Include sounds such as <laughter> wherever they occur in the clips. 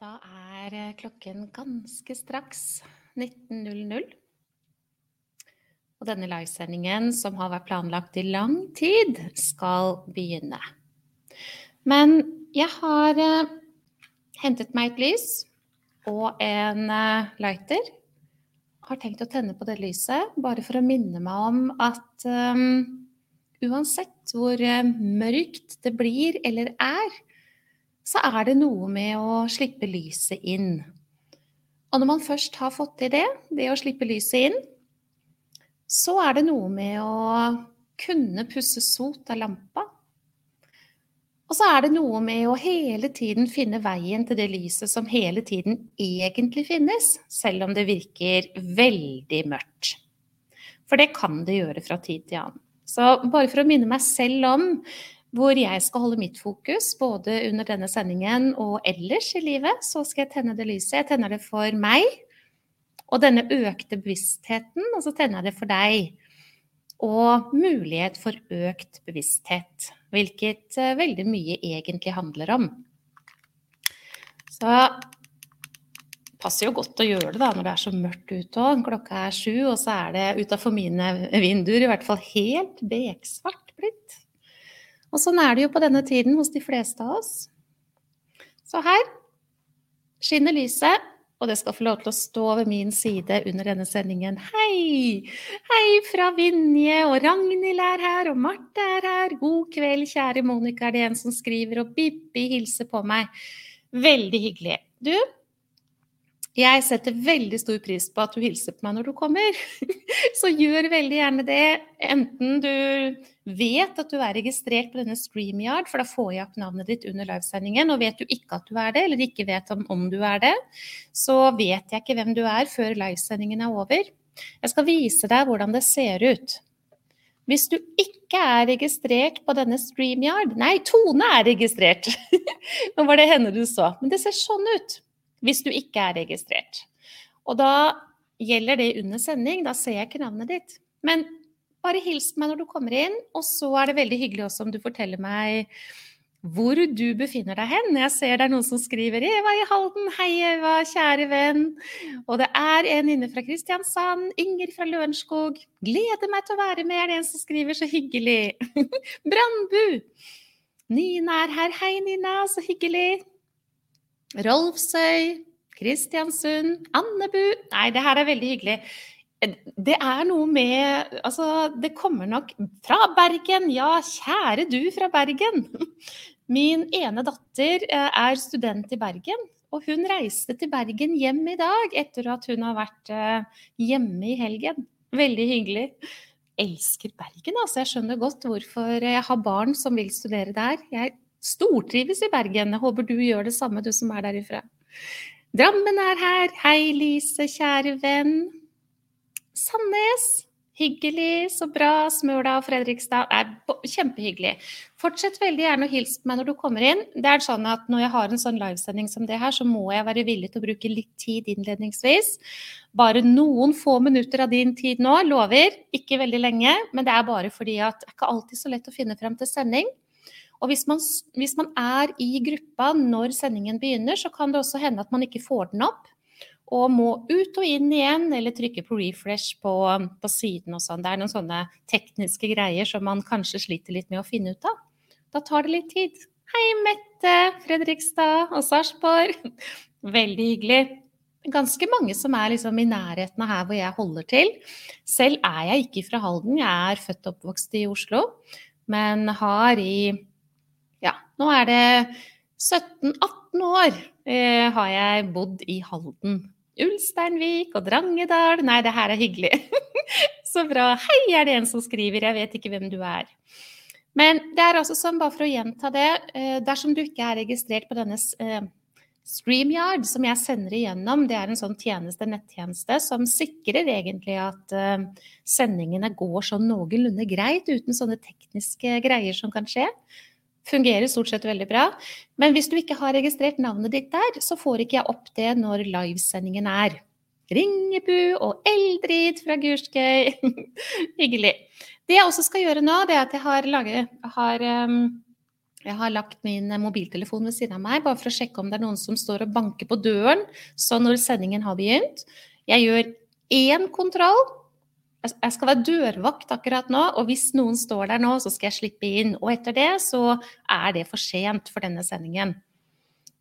Da er eh, klokken ganske straks 19.00. Og denne livesendingen, som har vært planlagt i lang tid, skal begynne. Men jeg har uh, hentet meg et lys og en uh, lighter. Har tenkt å tenne på det lyset, bare for å minne meg om at um, uansett hvor mørkt det blir eller er, så er det noe med å slippe lyset inn. Og når man først har fått til det, det å slippe lyset inn, så er det noe med å kunne pusse sot av lampa. Og så er det noe med å hele tiden finne veien til det lyset som hele tiden egentlig finnes, selv om det virker veldig mørkt. For det kan det gjøre fra tid til annen. Så bare for å minne meg selv om hvor jeg skal holde mitt fokus, både under denne sendingen og ellers i livet, så skal jeg tenne det lyset. Jeg tenner det for meg og denne økte bevisstheten, og så tenner jeg det for deg. Og mulighet for økt bevissthet, hvilket uh, veldig mye egentlig handler om. Så passer jo godt å gjøre det da når det er så mørkt ute òg. Klokka er sju, og så er det utafor mine vinduer i hvert fall helt beksvart blitt. Og sånn er det jo på denne tiden hos de fleste av oss. Så her skinner lyset, og det skal få lov til å stå ved min side under denne sendingen. Hei! Hei fra Vinje, og Ragnhild er her, og Marte er her. God kveld, kjære Monica, er det en som skriver, og Bibbi hilser på meg. Veldig hyggelig. Du, jeg setter veldig stor pris på at du hilser på meg når du kommer. <laughs> Så gjør veldig gjerne det. Enten du vet at du er registrert på denne StreamYard, for da får jeg opp navnet ditt under livesendingen, og vet du ikke at du er det, eller ikke vet om, om du er det, så vet jeg ikke hvem du er før livesendingen er over. Jeg skal vise deg hvordan det ser ut. Hvis du ikke er registrert på denne StreamYard Nei, Tone er registrert! <laughs> Nå var det henne du så. Men det ser sånn ut hvis du ikke er registrert. Og da gjelder det under sending, da ser jeg ikke navnet ditt. Men bare hils meg når du kommer inn, og så er det veldig hyggelig også om du forteller meg hvor du befinner deg hen. Jeg ser det er noen som skriver 'Eva i Halden', hei Eva, kjære venn. Og det er en inne fra Kristiansand, Inger fra Lørenskog. Gleder meg til å være med, er det en som skriver, så hyggelig. <laughs> Brandbu. Nina er her, hei Nina, så hyggelig. Rolfsøy, Kristiansund, Andebu Nei, det her er veldig hyggelig. Det er noe med Altså, det kommer nok fra Bergen. Ja, kjære du fra Bergen. <laughs> Min ene datter eh, er student i Bergen, og hun reiste til Bergen hjem i dag etter at hun har vært eh, hjemme i helgen. Veldig hyggelig. Elsker Bergen, altså. Jeg skjønner godt hvorfor jeg har barn som vil studere der. Jeg stortrives i Bergen. Jeg håper du gjør det samme, du som er derifra. Drammen er her. Hei, Lise, kjære venn. Sandnes. Hyggelig, så bra. Smøla og Fredrikstad. Er kjempehyggelig. Fortsett veldig gjerne å hilse på meg når du kommer inn. Det er sånn at Når jeg har en sånn livesending som det her, så må jeg være villig til å bruke litt tid innledningsvis. Bare noen få minutter av din tid nå, lover. Ikke veldig lenge, men det er bare fordi at det er ikke alltid så lett å finne frem til sending. Og hvis man, hvis man, er i gruppa når sendingen begynner, så kan det også hende at man ikke får den opp. Og må ut og inn igjen, eller trykke på refresh på, på siden og sånn. Det er noen sånne tekniske greier som man kanskje sliter litt med å finne ut av. Da tar det litt tid. Hei, Mette, Fredrikstad og Sarpsborg. <laughs> Veldig hyggelig. Ganske mange som er liksom i nærheten av her hvor jeg holder til. Selv er jeg ikke fra Halden, jeg er født og oppvokst i Oslo. Men har i ja, nå er det 17-18 år eh, har jeg bodd i Halden. Ulsteinvik og Drangedal. Nei, det her er hyggelig. <laughs> Så bra. Hei, er det en som skriver. Jeg vet ikke hvem du er. Men det er altså sånn, bare for å gjenta det, eh, dersom du ikke er registrert på denne eh, StreamYard, som jeg sender igjennom, det er en sånn tjeneste, nettjeneste som sikrer egentlig at uh, sendingene går sånn noenlunde greit, uten sånne tekniske greier som kan skje. Fungerer stort sett veldig bra. Men hvis du ikke har registrert navnet ditt der, så får ikke jeg opp det når livesendingen er. Ringebu og Eldrid fra Gurskøy. <laughs> Hyggelig. Det jeg også skal gjøre nå, det er at jeg har, laget, har um, Jeg har lagt min mobiltelefon ved siden av meg bare for å sjekke om det er noen som står og banker på døren. Så når sendingen har begynt Jeg gjør én kontroll. Jeg skal være dørvakt akkurat nå, og hvis noen står der nå, så skal jeg slippe inn. Og etter det så er det for sent for denne sendingen.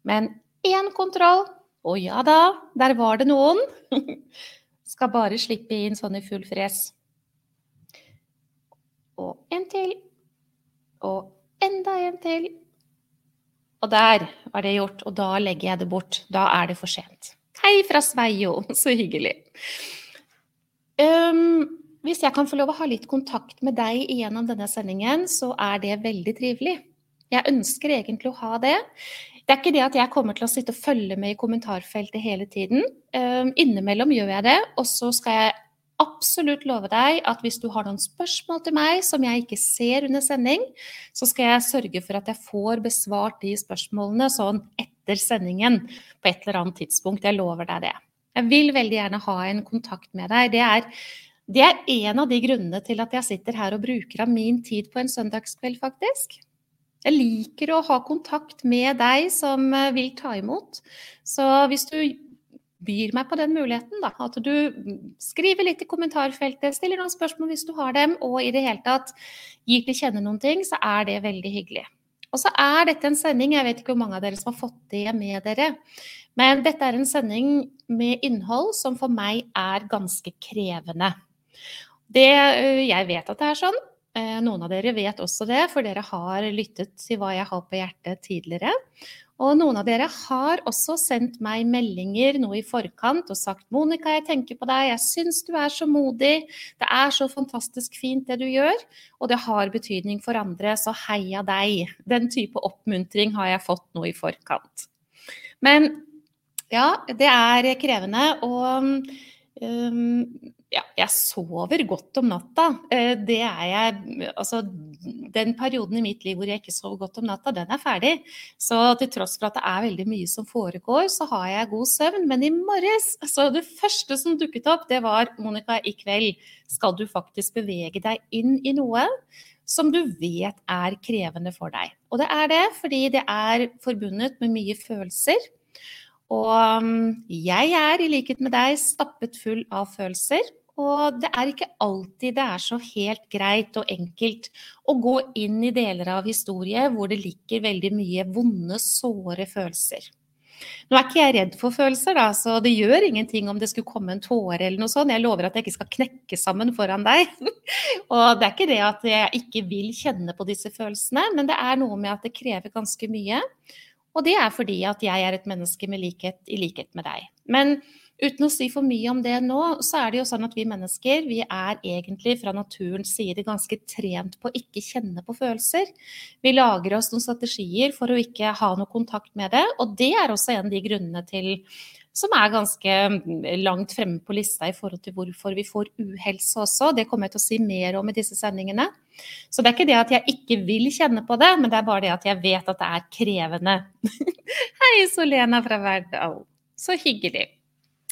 Men én kontroll, og ja da, der var det noen. <laughs> Skal bare slippe inn sånn i full fres. Og en til. Og enda en til. Og der var det gjort, og da legger jeg det bort. Da er det for sent. Hei fra Sveio, <laughs> så hyggelig. Um, hvis jeg kan få lov å ha litt kontakt med deg gjennom denne sendingen, så er det veldig trivelig. Jeg ønsker egentlig å ha det. Det er ikke det at jeg kommer til å sitte og følge med i kommentarfeltet hele tiden. Um, innimellom gjør jeg det, og så skal jeg absolutt love deg at hvis du har noen spørsmål til meg som jeg ikke ser under sending, så skal jeg sørge for at jeg får besvart de spørsmålene sånn etter sendingen på et eller annet tidspunkt. Jeg lover deg det. Jeg vil veldig gjerne ha en kontakt med deg. Det er, det er en av de grunnene til at jeg sitter her og bruker av min tid på en søndagskveld, faktisk. Jeg liker å ha kontakt med deg som eh, vil ta imot. Så hvis du byr meg på den muligheten. Da. At du skriver litt i kommentarfeltet, stiller noen spørsmål hvis du har dem, og i det hele tatt gir til kjenne noen ting, så er det veldig hyggelig. Og så er dette en sending, jeg vet ikke hvor mange av dere som har fått det med dere, men dette er en sending med innhold som for meg er ganske krevende. Det, øh, jeg vet at det er sånn. Øh, noen av dere vet også det, for dere har lyttet til hva jeg har på hjertet tidligere. Og noen av dere har også sendt meg meldinger nå i forkant og sagt 'Monica, jeg tenker på deg. Jeg syns du er så modig. Det er så fantastisk fint det du gjør.' Og det har betydning for andre, så heia deg. Den type oppmuntring har jeg fått nå i forkant. Men ja, det er krevende. Og um, ja, jeg sover godt om natta. Eh, det er jeg Altså, den perioden i mitt liv hvor jeg ikke sover godt om natta, den er ferdig. Så til tross for at det er veldig mye som foregår, så har jeg god søvn. Men i morges, så det første som dukket opp, det var Monica, i kveld skal du faktisk bevege deg inn i noe som du vet er krevende for deg. Og det er det fordi det er forbundet med mye følelser. Og mm, jeg er, i likhet med deg, stappet full av følelser. Og det er ikke alltid det er så helt greit og enkelt å gå inn i deler av historie hvor det ligger veldig mye vonde, såre følelser. Nå er ikke jeg redd for følelser, da, så det gjør ingenting om det skulle komme en tåre eller noe sånt. Jeg lover at jeg ikke skal knekke sammen foran deg. <laughs> og det er ikke det at jeg ikke vil kjenne på disse følelsene, men det er noe med at det krever ganske mye. Og det er fordi at jeg er et menneske likhet i likhet med deg. Men Uten å si for mye om det nå, så er det jo sånn at vi mennesker vi er egentlig fra naturens side ganske trent på å ikke kjenne på følelser. Vi lager oss noen strategier for å ikke ha noe kontakt med det, og det er også en av de grunnene til som er ganske langt fremme på lista i forhold til hvorfor vi får uhelse også. Det kommer jeg til å si mer om i disse sendingene. Så det er ikke det at jeg ikke vil kjenne på det, men det er bare det at jeg vet at det er krevende. <laughs> Hei, Solena fra Verdal. Så hyggelig.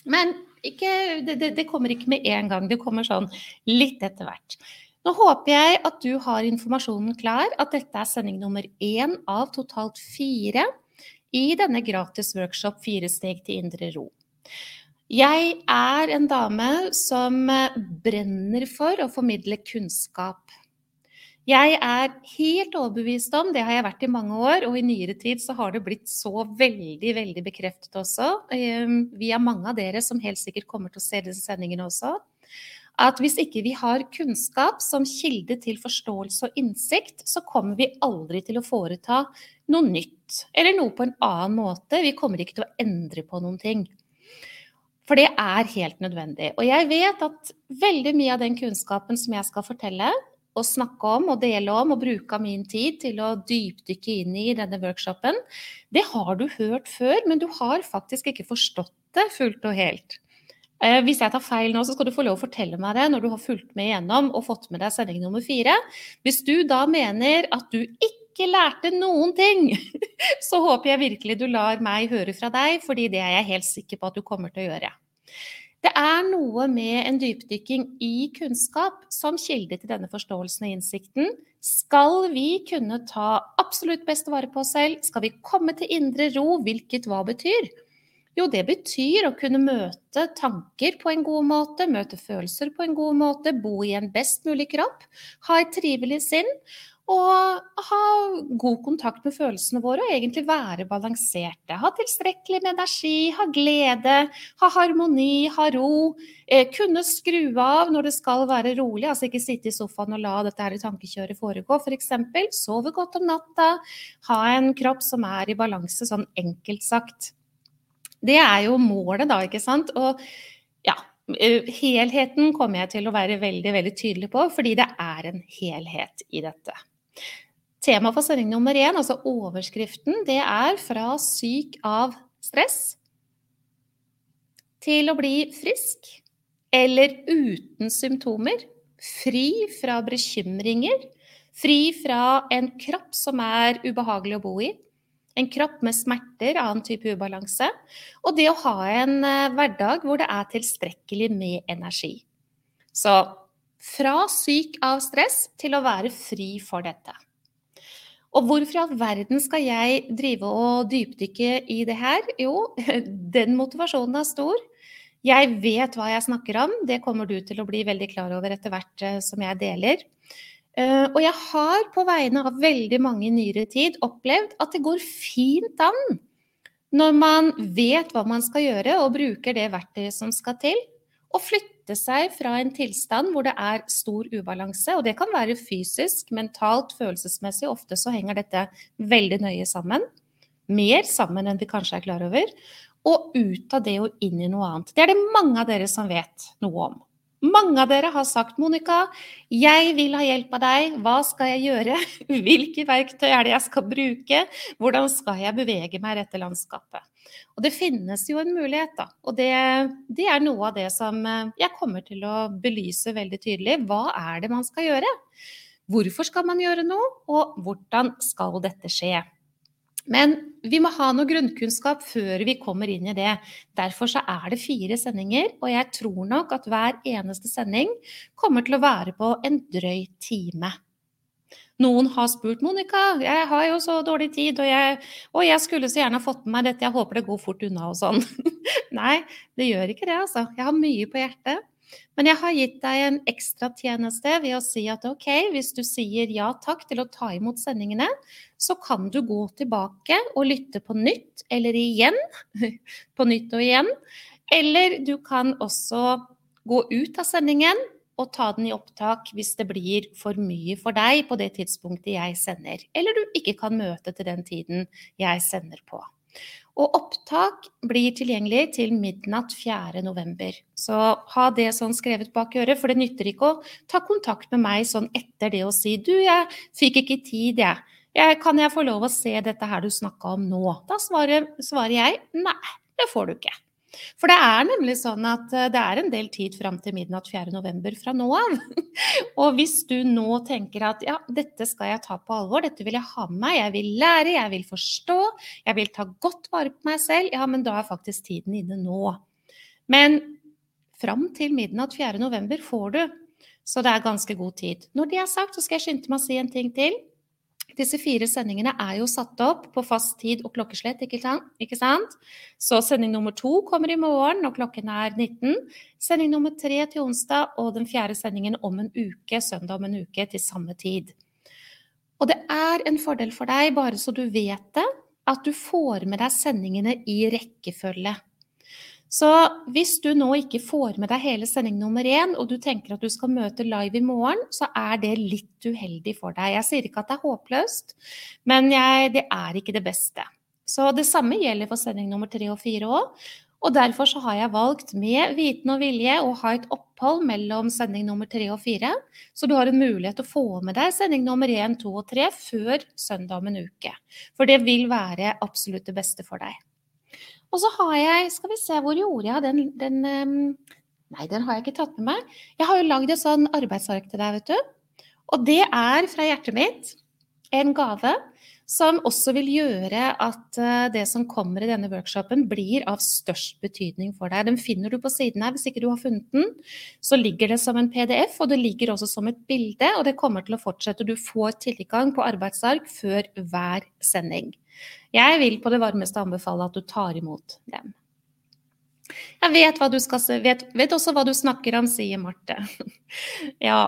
Men ikke, det, det, det, kommer ikke med en gang, det kommer sånn litt etter hvert. Nå håper jeg at du har informasjonen klar, at dette er sending nummer én av totalt fire i denne gratis workshop Fire steg til indre ro. Jeg er en dame som brenner for å formidle kunnskap jeg er helt overbevist om, det har jeg vært i mange år, og i nyere tid så har det blitt så veldig, veldig bekreftet også, ehm, via mange av dere som helt sikkert kommer til å se disse sendingene også, at hvis ikke vi har kunnskap som kilde til forståelse og innsikt, så kommer vi aldri til å foreta noe nytt, eller noe på en annen måte. Vi kommer ikke til å endre på noen ting. For det er helt nødvendig. Og jeg vet at veldig mye av den kunnskapen som jeg skal fortelle, og snakke om og dele om og bruke av min tid til å dypdykke inn i denne workshopen, det har du hørt før, men du har faktisk ikke forstått det fullt og helt. Eh, hvis jeg tar feil nå, så skal du få lov å fortelle meg det når du har fulgt med igjennom og fått med deg sending nummer fire. Hvis du da mener at du ikke lærte noen ting, <laughs> så håper jeg virkelig du lar meg høre fra deg, fordi det er jeg helt sikker på at du kommer til å gjøre. Det er noe med en dypdykking i kunnskap som kilde til denne forståelsen og innsikten. Skal vi kunne ta absolutt best vare på oss selv? Skal vi komme til indre ro, hvilket hva betyr? Jo, det betyr å kunne møte tanker på en god måte, møte følelser på en god måte, bo i en best mulig kropp, ha et trivelig sinn og ha god kontakt med følelsene våre og egentlig være balanserte. Ha tilstrekkelig med energi, ha glede, ha harmoni, ha ro. Eh, kunne skru av når det skal være rolig, altså ikke sitte i sofaen og la dette her tankekjøret foregå, f.eks. For Sove godt om natta. Ha en kropp som er i balanse, sånn enkelt sagt. Det er jo målet, da, ikke sant. Og ja, eh, helheten kommer jeg til å være veldig, veldig tydelig på, fordi det er en helhet i dette. Tema for sending nummer én, altså overskriften, det er 'Fra syk av stress til å bli frisk eller uten symptomer'. Fri fra bekymringer. Fri fra en kropp som er ubehagelig å bo i. En kropp med smerter, annen type ubalanse. Og det å ha en eh, hverdag hvor det er tilstrekkelig med energi. Så fra syk av stress til å være fri for dette. Og hvorfor i all verden skal jeg drive og dypdykke i det her? Jo, <laughs> den motivasjonen er stor. Jeg vet hva jeg snakker om. Det kommer du til å bli veldig klar over etter hvert eh, som jeg deler. Eh, og jeg har på vegne av veldig mange i nyere tid opplevd at det går fint an når man vet hva man skal gjøre og bruker det verktøyet som skal til, å flytte seg fra en tilstand hvor det er stor ubalanse. Og det kan være fysisk, mentalt, følelsesmessig. Ofte så henger dette veldig nøye sammen. Mer sammen enn vi kanskje er klar over. Og ut av det og inn i noe annet. Det er det mange av dere som vet noe om. Mange av dere har sagt 'Monica, jeg vil ha hjelp av deg. Hva skal jeg gjøre? <laughs> Hvilke verktøy er det jeg skal bruke? Hvordan skal jeg bevege meg i dette landskapet?' Og det finnes jo en mulighet, da. Og det, det, er noe av det som eh, jeg kommer til å belyse veldig tydelig. Hva er det man skal gjøre? Hvorfor skal man gjøre noe, og hvordan skal dette skje? Men vi må ha noe grunnkunnskap før vi kommer inn i det. Derfor så er det fire sendinger, og jeg tror nok at hver eneste sending kommer til å være på en drøy time. Noen har spurt Monica, jeg har jo så dårlig tid, og jeg, og jeg skulle så gjerne fått med meg dette, jeg håper det går fort unna og sånn. <laughs> Nei, det gjør ikke det, altså. Jeg har mye på hjertet. Men jeg har gitt deg en ekstra tjeneste ved å si at ok, hvis du sier ja takk til å ta imot sendingene, så kan du gå tilbake og lytte på nytt eller igjen. <laughs> På nytt og igjen. Eller du kan også gå ut av sendingen og ta den i opptak hvis det blir for mye for deg på det tidspunktet jeg sender, eller du ikke kan møte til den tiden jeg sender på. Og opptak blir tilgjengelig til midnatt 4.11. Så ha det sånn skrevet bak øret, for det nytter ikke å ta kontakt med meg sånn etter det og si du, jeg fikk ikke tid, jeg. jeg kan jeg få lov å se dette her du snakka om nå? Da svarer, svarer jeg nei, det får du ikke. For det er nemlig sånn at eh, det er en del tid fram til midnatt 4.11. fra nå av. <laughs> Og hvis du nå tenker at ja, dette skal jeg ta på alvor, dette vil jeg ha med meg, jeg vil lære, jeg vil forstå, jeg vil ta godt vare på meg selv, ja, men da er faktisk tiden inne nå. Men fram til midnatt 4.11. får du, så det er ganske god tid. Når det er sagt, så skal jeg skynde meg å si en ting til. Disse fire sendingene er jo satt opp på fast tid og klokkeslett, ikke sant? Så sending nummer to kommer i morgen når klokken er 19. Sending nummer tre til onsdag, og den fjerde sendingen om en uke, søndag om en uke, til samme tid. Og det er en fordel for deg, bare så du vet det, at du får med deg sendingene i rekkefølge. Så hvis du nå ikke får med deg hele sending nummer én, og du tenker at du skal møte live i morgen, så er det litt uheldig for deg. Jeg sier ikke at det er håpløst, men jeg, det er ikke det beste. Så det samme gjelder for sending nummer tre og fire òg. Og derfor så har jeg valgt med viten og vilje å ha et opphold mellom sending nummer tre og fire. Så du har en mulighet til å få med deg sending nummer én, to og tre før søndag om en uke. For det vil være absolutt det beste for deg. Og så har jeg Skal vi se, hvor gjorde jeg den, den Nei, den har jeg ikke tatt med meg. Jeg har jo lagd et sånn arbeidsark til deg, vet du. Og det er fra hjertet mitt en gave som også vil gjøre at eh, det som kommer i denne workshopen, blir av størst betydning for deg. Den finner du på siden her. Hvis ikke du har funnet den, så ligger det som en PDF, og det ligger også som et bilde. Og det kommer til å fortsette. Du får tilgang på arbeidsark før hver sending. Jeg vil på det varmeste anbefale at du tar imot dem. Jeg vet, hva du skal, vet, vet også hva du snakker om, sier Marte. <laughs> ja.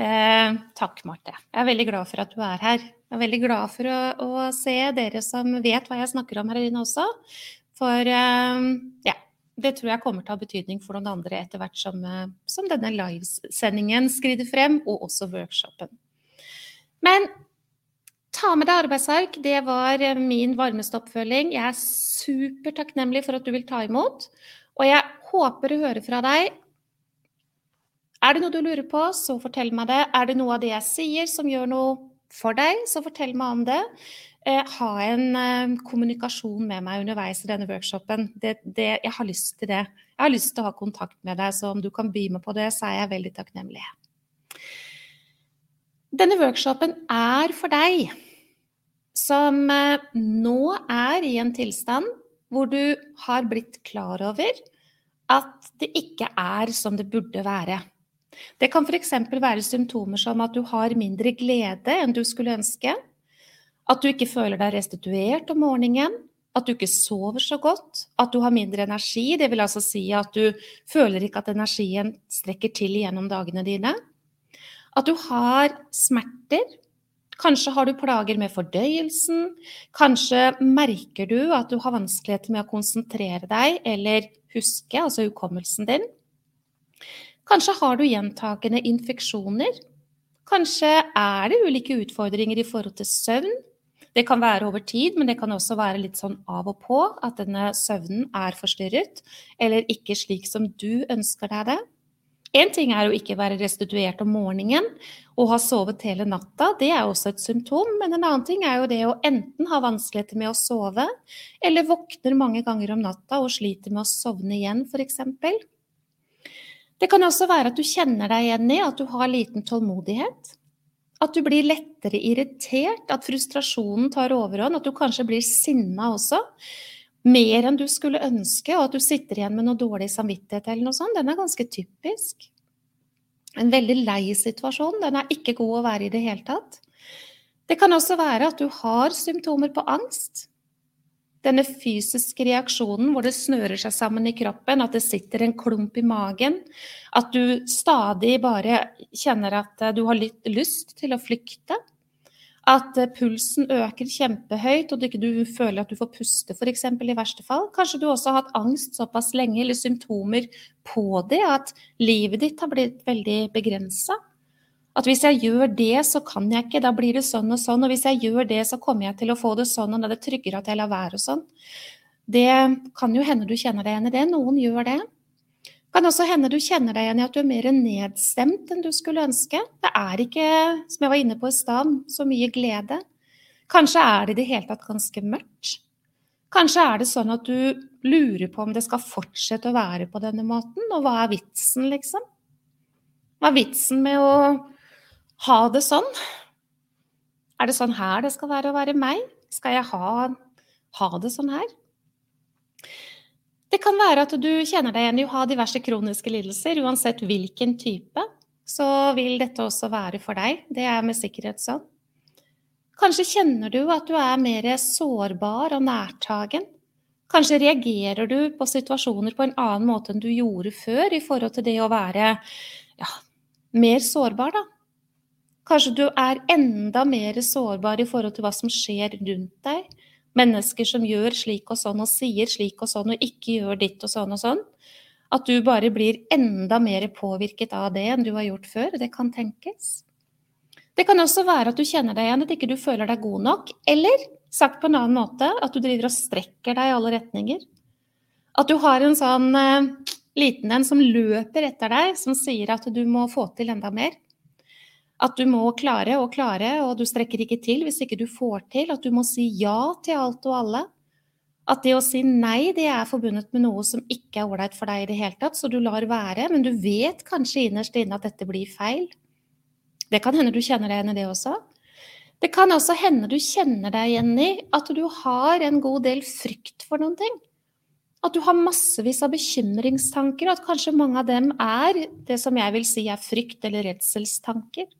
Eh, takk, Marte. Jeg er veldig glad for at du er her. Jeg er veldig glad for å, å, se dere som vet hva jeg snakker om her inne også. For eh, ja, det tror jeg kommer til å ha betydning for noen andre etter hvert som, uh, som denne livesendingen skrider frem, og også workshopen. Men ta med deg arbeidsark. Det var uh, min varmeste oppfølging. Jeg er supertakknemlig for at du vil ta imot. Og jeg håper å høre fra deg. Er det noe du lurer på, så fortell meg det. Er det noe av det jeg sier som gjør noe for deg, så fortell meg om det. Eh, ha en eh, kommunikasjon med meg underveis i denne workshopen. Det, det, jeg har lyst til det. Jeg har lyst til å ha kontakt med deg, så om du kan by meg på det, så er jeg veldig takknemlig. Denne workshopen er for deg som eh, nå er i en tilstand hvor du har blitt klar over at det ikke er som det burde være. Det kan f.eks. være symptomer som at du har mindre glede enn du skulle ønske, at du ikke føler deg restituert om morgenen, at du ikke sover så godt, at du har mindre energi, det vil altså si at du føler ikke at energien strekker til gjennom dagene dine, at du har smerter, kanskje har du plager med fordøyelsen, kanskje merker du at du har vanskeligheter med å konsentrere deg eller huske, altså hukommelsen din. Kanskje har du gjentakende infeksjoner. Kanskje er det ulike utfordringer i forhold til søvn. Det kan være over tid, men det kan også være litt sånn av og på at denne søvnen er forstyrret, eller ikke slik som du ønsker deg det. Én ting er å ikke være restituert om morgenen og ha sovet hele natta, det er også et symptom. Men en annen ting er jo det å enten ha vanskeligheter med å sove, eller våkner mange ganger om natta og sliter med å sovne igjen, f.eks. Det kan også være at du kjenner deg igjen i at du har liten tålmodighet. At du blir lettere irritert, at frustrasjonen tar overhånd, at du kanskje blir sinna også. Mer enn du skulle ønske, og at du sitter igjen med noe dårlig samvittighet eller noe sånt. Den er ganske typisk. En veldig lei situasjon. Den er ikke god å være i det hele tatt. Det kan også være at du har symptomer på angst denne fysiske reaksjonen hvor det snører seg sammen i kroppen, at det sitter en klump i magen, at du stadig bare kjenner at du har litt lyst til å flykte, at eh, pulsen øker kjempehøyt og du ikke føler at du får puste, f.eks. i verste fall. Kanskje du også har hatt angst såpass lenge eller symptomer på det at livet ditt har blitt veldig begrensa. At hvis jeg gjør det, så kan jeg ikke, da blir det sånn og sånn. Og hvis jeg gjør det, så kommer jeg til å få det sånn, og da er det tryggere at jeg lar være og sånn. Det kan jo hende du kjenner deg igjen i det. Noen gjør det. Kan også hende du kjenner deg igjen i at du er mer nedstemt enn du skulle ønske. Det er ikke, som jeg var inne på i stad, så mye glede. Kanskje er det i det hele tatt ganske mørkt. Kanskje er det sånn at du lurer på om det skal fortsette å være på denne måten, og hva er vitsen, liksom? Hva er vitsen med å ha det sånn? Er det sånn her det skal være å være meg? Skal jeg ha, ha det sånn her? Det kan være at du kjenner deg igjen i å ha diverse kroniske lidelser. Uansett hvilken type, så vil dette også være for deg. Det er med sikkerhet sånn. Kanskje kjenner du at du er mer sårbar og nærtagen. Kanskje reagerer du på situasjoner på en annen måte enn du gjorde før, i forhold til det å være ja, mer sårbar, da. Kanskje du er enda mer sårbar i forhold til hva som skjer rundt deg. Mennesker som gjør slik og sånn og sier slik og sånn og ikke gjør ditt og sånn og sånn. At du bare blir enda mer påvirket av det enn du har gjort før. Det kan tenkes. Det kan også være at du kjenner deg igjen, at ikke du føler deg god nok. Eller sagt på en annen måte, at du driver og strekker deg i alle retninger. At du har en sånn eh, liten en som løper etter deg, som sier at du må få til enda mer. At du må klare og klare, og du strekker ikke til hvis ikke du får til. At du må si ja til alt og alle. At det å si nei, det er forbundet med noe som ikke er ålreit for deg i det hele tatt, så du lar være. Men du vet kanskje innerst inne at dette blir feil. Det kan hende du kjenner deg igjen i det også. Det kan også hende du kjenner deg igjen i at du har en god del frykt for noen ting. At du har massevis av bekymringstanker, og at kanskje mange av dem er det som jeg vil si er frykt- eller redselstanker.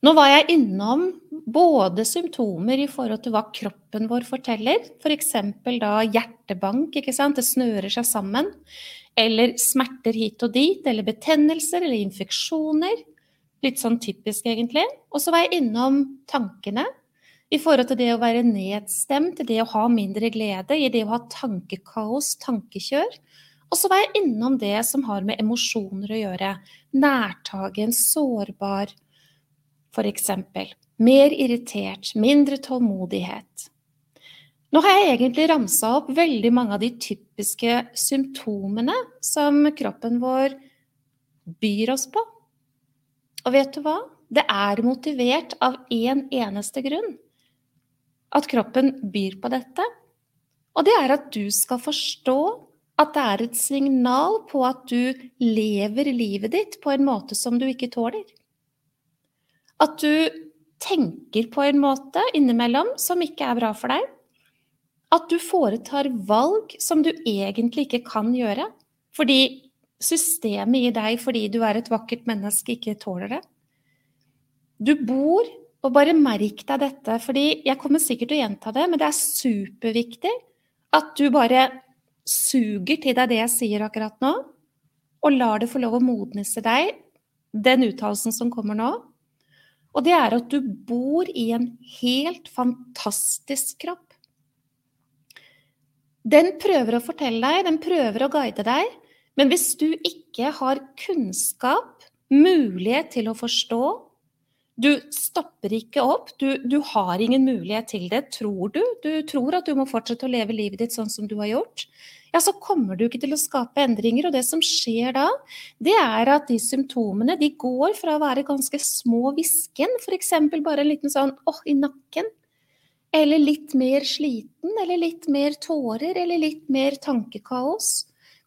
Nå var jeg innom både symptomer i forhold til hva kroppen vår forteller, f.eks. For da hjertebank, det snører seg sammen, eller smerter hit og dit, eller betennelser eller infeksjoner. Litt sånn typisk, egentlig. Og så var jeg innom tankene i forhold til det å være nedstemt, det å ha mindre glede, i det å ha tankekaos, tankekjør. Og så var jeg innom det som har med emosjoner å gjøre. Nærtagen, sårbar, f.eks. Mer irritert, mindre tålmodighet. Nå har jeg egentlig ramsa opp veldig mange av de typiske symptomene som kroppen vår byr oss på. Og vet du hva? Det er motivert av én en eneste grunn. At kroppen byr på dette. Og det er at du skal forstå at det er et signal på at du lever livet ditt på en måte som du ikke tåler. At du tenker på en måte innimellom som ikke er bra for deg. At du foretar valg som du egentlig ikke kan gjøre. Fordi systemet i deg, fordi du er et vakkert menneske, ikke tåler det. Du bor og bare merk deg dette, fordi jeg kommer sikkert til å gjenta det, men det er superviktig at du bare suger til deg det jeg sier akkurat nå, og lar det få lov å modnes i deg, den uttalelsen som kommer nå. Og det er at du bor i en helt fantastisk kropp. Den prøver å fortelle deg, den prøver å guide deg, men hvis du ikke har kunnskap, mulighet til å forstå, du stopper ikke opp, du, du, har ingen mulighet til det, tror du. Du tror at du må fortsette å leve livet ditt sånn som du har gjort. Ja, så kommer du ikke til å skape endringer. Og det som skjer da, det er at de symptomene de går fra å være ganske små hvisken, f.eks. bare en liten sånn åh, i nakken, eller litt mer sliten, eller litt mer tårer, eller litt mer tankekaos.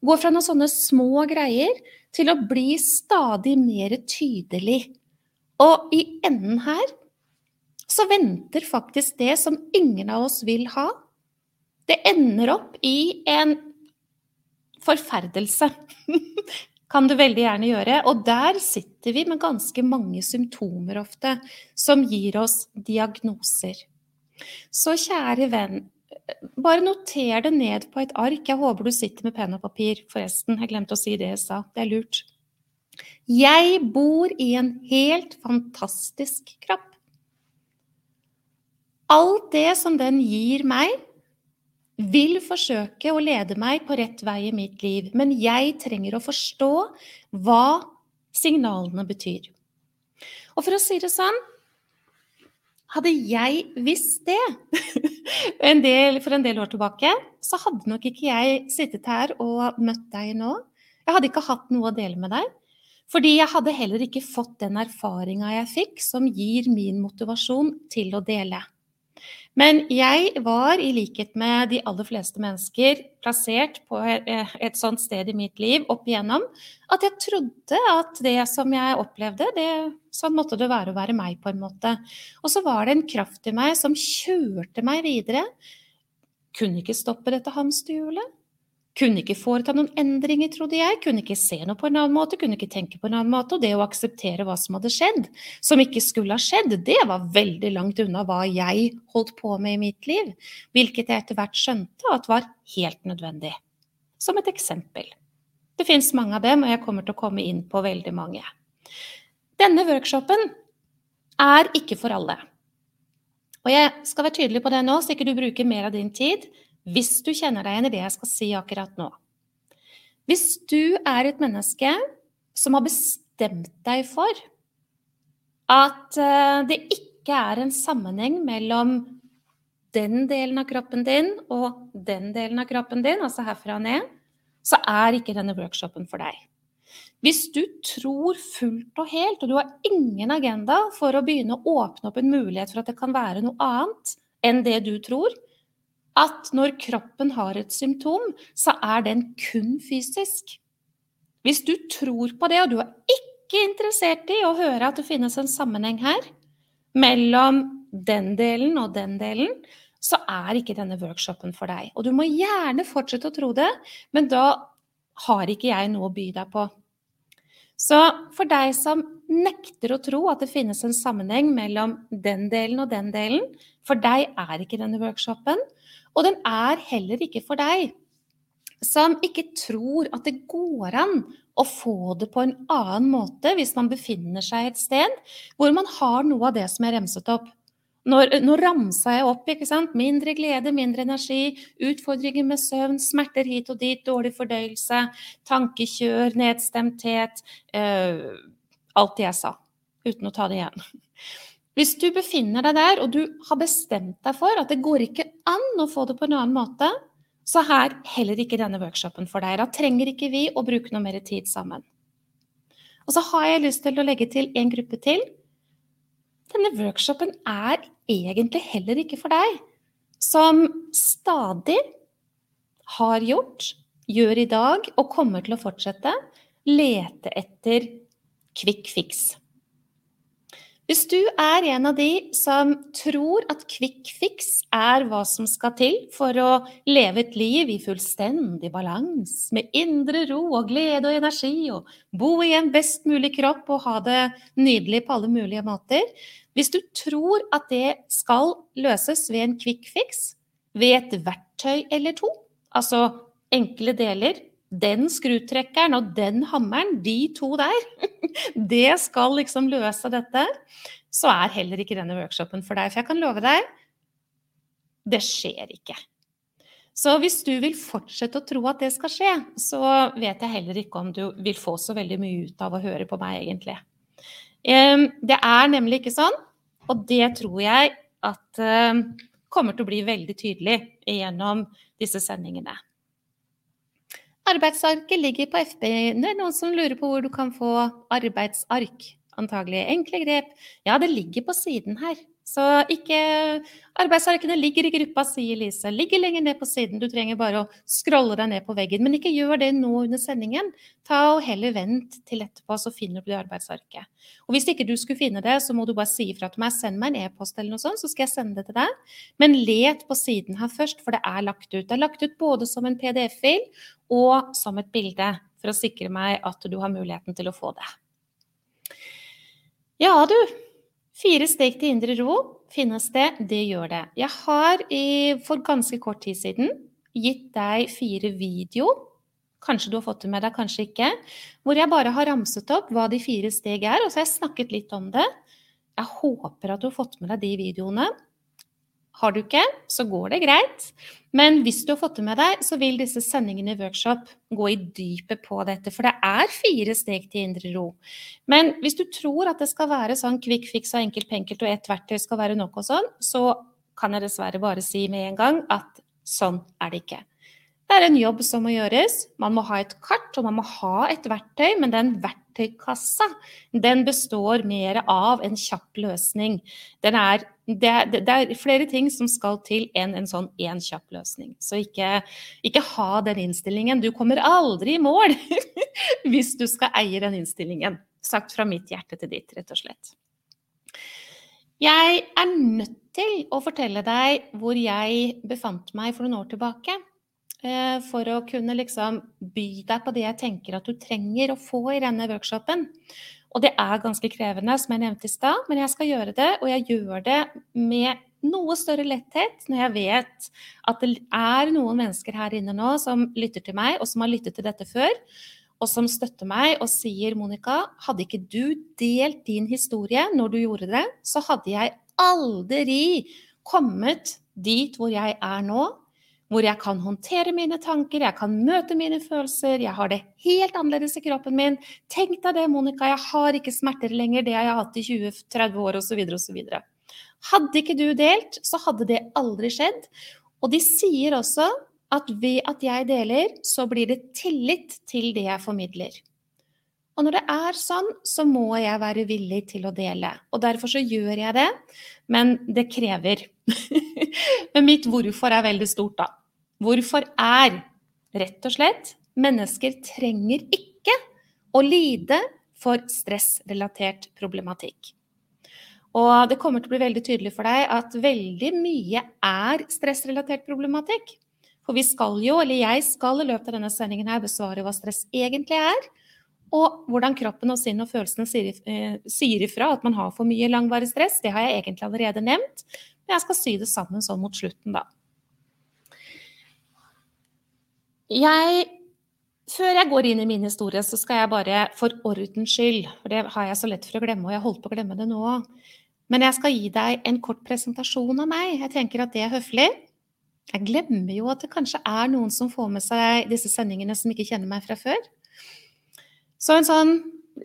Går fra noen sånne små greier til å bli stadig mer tydelig. Og i enden her så venter faktisk det som ingen av oss vil ha. Det ender opp i en forferdelse. <laughs> kan du veldig gjerne gjøre. Og der sitter vi med ganske mange symptomer ofte, som gir oss diagnoser. Så kjære venn, bare noter det ned på et ark. Jeg håper du sitter med penn og papir, forresten. Jeg glemte å si det jeg sa. Det er lurt. Jeg bor i en helt fantastisk kropp. Alt det som den gir meg, vil forsøke å lede meg på rett vei i mitt liv, men jeg trenger å forstå hva signalene betyr. Og for å si det sånn Hadde jeg visst det <laughs> en del, for en del år tilbake, så hadde nok ikke jeg sittet her og møtt deg nå. Jeg hadde ikke hatt noe å dele med deg. Fordi jeg hadde heller ikke fått den erfaringa jeg fikk, som gir min motivasjon til å dele. Men jeg var, i likhet med de aller fleste mennesker, plassert på et sånt sted i mitt liv opp igjennom at jeg trodde at det som jeg opplevde, det, sånn måtte det være å være meg, på en måte. Og så var det en kraft i meg som kjørte meg videre. Kunne ikke stoppe dette hamsterhjulet. Kunne ikke foreta noen endringer, trodde jeg. Kunne ikke se noe på en annen måte, kunne ikke tenke på en annen måte. Og det å akseptere hva som hadde skjedd, som ikke skulle ha skjedd, det var veldig langt unna hva jeg holdt på med i mitt liv. Hvilket jeg etter hvert skjønte at var helt nødvendig. Som et eksempel. Det fins mange av dem, og jeg kommer til å komme inn på veldig mange. Denne workshopen er ikke for alle. Og jeg skal være tydelig på det nå, så ikke du bruker mer av din tid hvis du kjenner deg igjen i det jeg skal si akkurat nå. Hvis du er et menneske som har bestemt deg for at eh, det ikke er en sammenheng mellom den delen av kroppen din og den delen av kroppen din, altså herfra og ned, så er ikke denne workshopen for deg. Hvis du tror fullt og helt, og du har ingen agenda for å begynne å åpne opp en mulighet for at det kan være noe annet enn det du tror, at når kroppen har et symptom, så er den kun fysisk. Hvis du tror på det, og du er ikke interessert i å høre at det finnes en sammenheng her, mellom den delen og den delen, så er ikke denne workshopen for deg. Og du må gjerne fortsette å tro det, men da har ikke jeg noe å by deg på. Så for deg som nekter å tro at det finnes en sammenheng mellom den delen og den delen, for deg er ikke denne workshopen. Og den er heller ikke for deg som ikke tror at det går an å få det på en annen måte hvis man befinner seg et sted hvor man har noe av det som er remset opp. Når, nå ramsa jeg opp. ikke sant? Mindre glede, mindre energi, utfordringer med søvn, smerter hit og dit, dårlig fordøyelse, tankekjør, nedstemthet øh, Alt det jeg sa. Uten å ta det igjen. Hvis du befinner deg der, og du har bestemt deg for at det går ikke an å få det på en annen måte, så her heller ikke denne workshopen for deg. Da trenger ikke vi å bruke noe mer tid sammen. Og så har jeg lyst til å legge til en gruppe til. Denne workshopen er egentlig heller ikke for deg som stadig har gjort, gjør i dag og kommer til å fortsette lete etter quick fix. Hvis du er en av de som tror at quick fix er hva som skal til for å leve et liv i fullstendig balanse, med indre ro og glede og energi, og bo i en best mulig kropp og ha det nydelig på alle mulige måter Hvis du tror at det skal løses ved en quick fix, ved et verktøy eller to, altså enkle deler den skrutrekkeren og den hammeren, de to der, <laughs> det skal liksom løse dette, så er heller ikke denne workshopen for deg. For jeg kan love deg, det skjer ikke. Så hvis du vil fortsette å tro at det skal skje, så vet jeg heller ikke om du vil få så veldig mye ut av å høre på meg, egentlig. Det er nemlig ikke sånn, og det tror jeg at kommer til å bli veldig tydelig gjennom disse sendingene. Arbeidsarket ligger på FB. Det er noen som lurer på hvor du kan få arbeidsark. Antagelig enkle grep. Ja, det ligger på siden her. Så ikke Arbeidsarkene ligger i gruppa, sier Lise. Ligger lenger ned på siden. Du trenger bare å scrolle deg ned på veggen. Men ikke gjør det nå under sendingen. Ta og heller vent til etterpå, så finner du det arbeidsarket. Og hvis ikke du skulle finne det, så må du bare si ifra til meg. Send meg en e-post eller noe sånt, så skal jeg sende det til deg. Men let på siden her først, for det er lagt ut. Det er lagt ut både som en PDF-fil og som et bilde, for å sikre meg at du har muligheten til å få det. Ja, du. Fire steg til indre ro. Finnes det? Det gjør det. Jeg har for ganske kort tid siden gitt deg fire video. Kanskje du har fått det med deg, kanskje ikke. Hvor jeg bare har ramset opp hva de fire steg er, og så har jeg snakket litt om det. Jeg håper at du har fått med deg de videoene. Har du ikke, så går det greit. Men hvis du har fått det med deg, så vil disse sendingene i workshop gå i dypet på dette. For det er fire steg til indre ro. Men hvis du tror at det skal være sånn quick fix og enkelt penkelt og ett verktøy skal være nok og sånn, så kan jeg dessverre bare si med en gang at sånn er det ikke. Det er en jobb som må gjøres. Man må ha et kart og man må ha et verktøy, men den verktøykassa den består mer av en kjapp løsning. Er, det, det, er, flere ting som skal til enn en sånn én kjapp løsning. Så ikke, ikke, ha den innstillingen. Du kommer aldri i mål <laughs> hvis du skal eie den innstillingen. Sagt fra mitt hjerte til ditt, rett og slett. Jeg er nødt til å fortelle deg hvor jeg befant meg for noen år tilbake. Eh, for å kunne liksom by deg på det jeg tenker at du trenger å få i denne workshopen. Og det er ganske krevende, som jeg nevnte i stad, men jeg skal gjøre det. Og jeg gjør det med noe større letthet når jeg vet at det er noen mennesker her inne nå som lytter til meg, og som har lyttet til dette før, og som støtter meg og sier, Monica, hadde ikke du delt din historie når du gjorde det, så hadde jeg aldri kommet dit hvor jeg er nå, hvor jeg kan håndtere mine tanker, jeg kan møte mine følelser, jeg har det helt annerledes i kroppen min. Tenk deg det, Monica, jeg har ikke smerter lenger, det har jeg hatt i 20-30 år osv. osv. Hadde ikke du delt, så hadde det aldri skjedd. Og de sier også at ved at jeg deler, så blir det tillit til det jeg formidler. Og når det er sånn, så må jeg være villig til å dele. Og derfor så gjør jeg det, men det krever. <laughs> men mitt hvorfor er veldig stort, da. Hvorfor er rett og slett mennesker trenger ikke å lide for stressrelatert problematikk. Og det kommer til å bli veldig tydelig for deg at veldig mye er stressrelatert problematikk. For vi skal jo, eller jeg skal i løpet av denne sendingen her besvare hva stress egentlig er. Og hvordan kroppen og sinnet og følelsene sier, eh, ifra at man har for mye langvarig stress, det har jeg egentlig allerede nevnt. Men jeg skal sy det sammen sånn mot slutten, da. Jeg før jeg går inn i min historie, så skal jeg bare for ordens skyld, for det har jeg så lett for å glemme, og jeg holdt på å glemme det nå òg, men jeg skal gi deg en kort presentasjon av meg. Jeg tenker at det er høflig. Jeg glemmer jo at det kanskje er noen som får med seg disse sendingene som ikke kjenner meg fra før. Så en sånn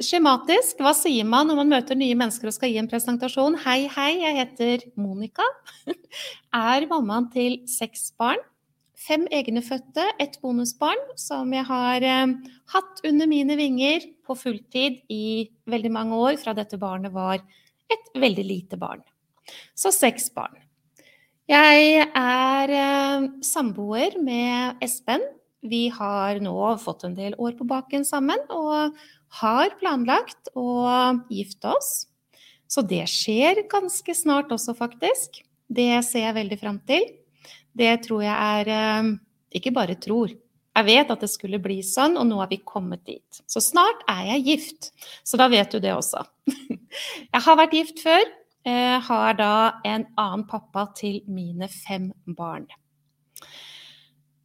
skjematisk, hva sier man når man møter nye mennesker og skal gi en presentasjon? Hei, hei, jeg heter Monica. <laughs> Er mammaen til seks barn fem egnefødte, ett bonusbarn, som jeg har eh, hatt under mine vinger på fulltid i veldig mange år, fra dette barnet var et veldig lite barn. Så seks barn. Jeg er eh, samboer med Espen. Vi har nå fått en del år på baken sammen og har planlagt å gifte oss. Så det skjer ganske snart også, faktisk. Det ser jeg veldig fram til. Det tror jeg er eh, Ikke bare tror. Jeg vet at det skulle bli sånn, og nå er vi kommet dit. Så snart er jeg gift. Så da vet du det også. <laughs> Jeg har vært gift før. Jeg har da en annen pappa til mine fem barn.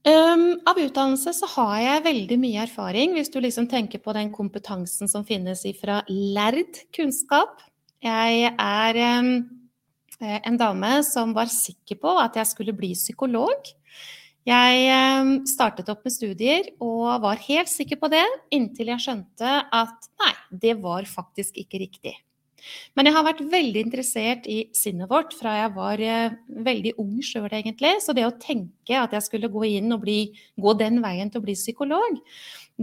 Um, av utdannelse så har jeg veldig mye erfaring, hvis du liksom tenker på den kompetansen som finnes fra lærd kunnskap. Jeg er um, Eh, en dame som var sikker på at jeg skulle bli psykolog. Jeg eh, startet opp med studier og var helt sikker på det, inntil jeg skjønte at nei, det var faktisk ikke riktig. Men jeg har vært veldig interessert i sinnet vårt fra jeg var eh, veldig ung sjøl, egentlig. Så det å tenke at jeg skulle gå inn og bli, gå den veien til å bli psykolog,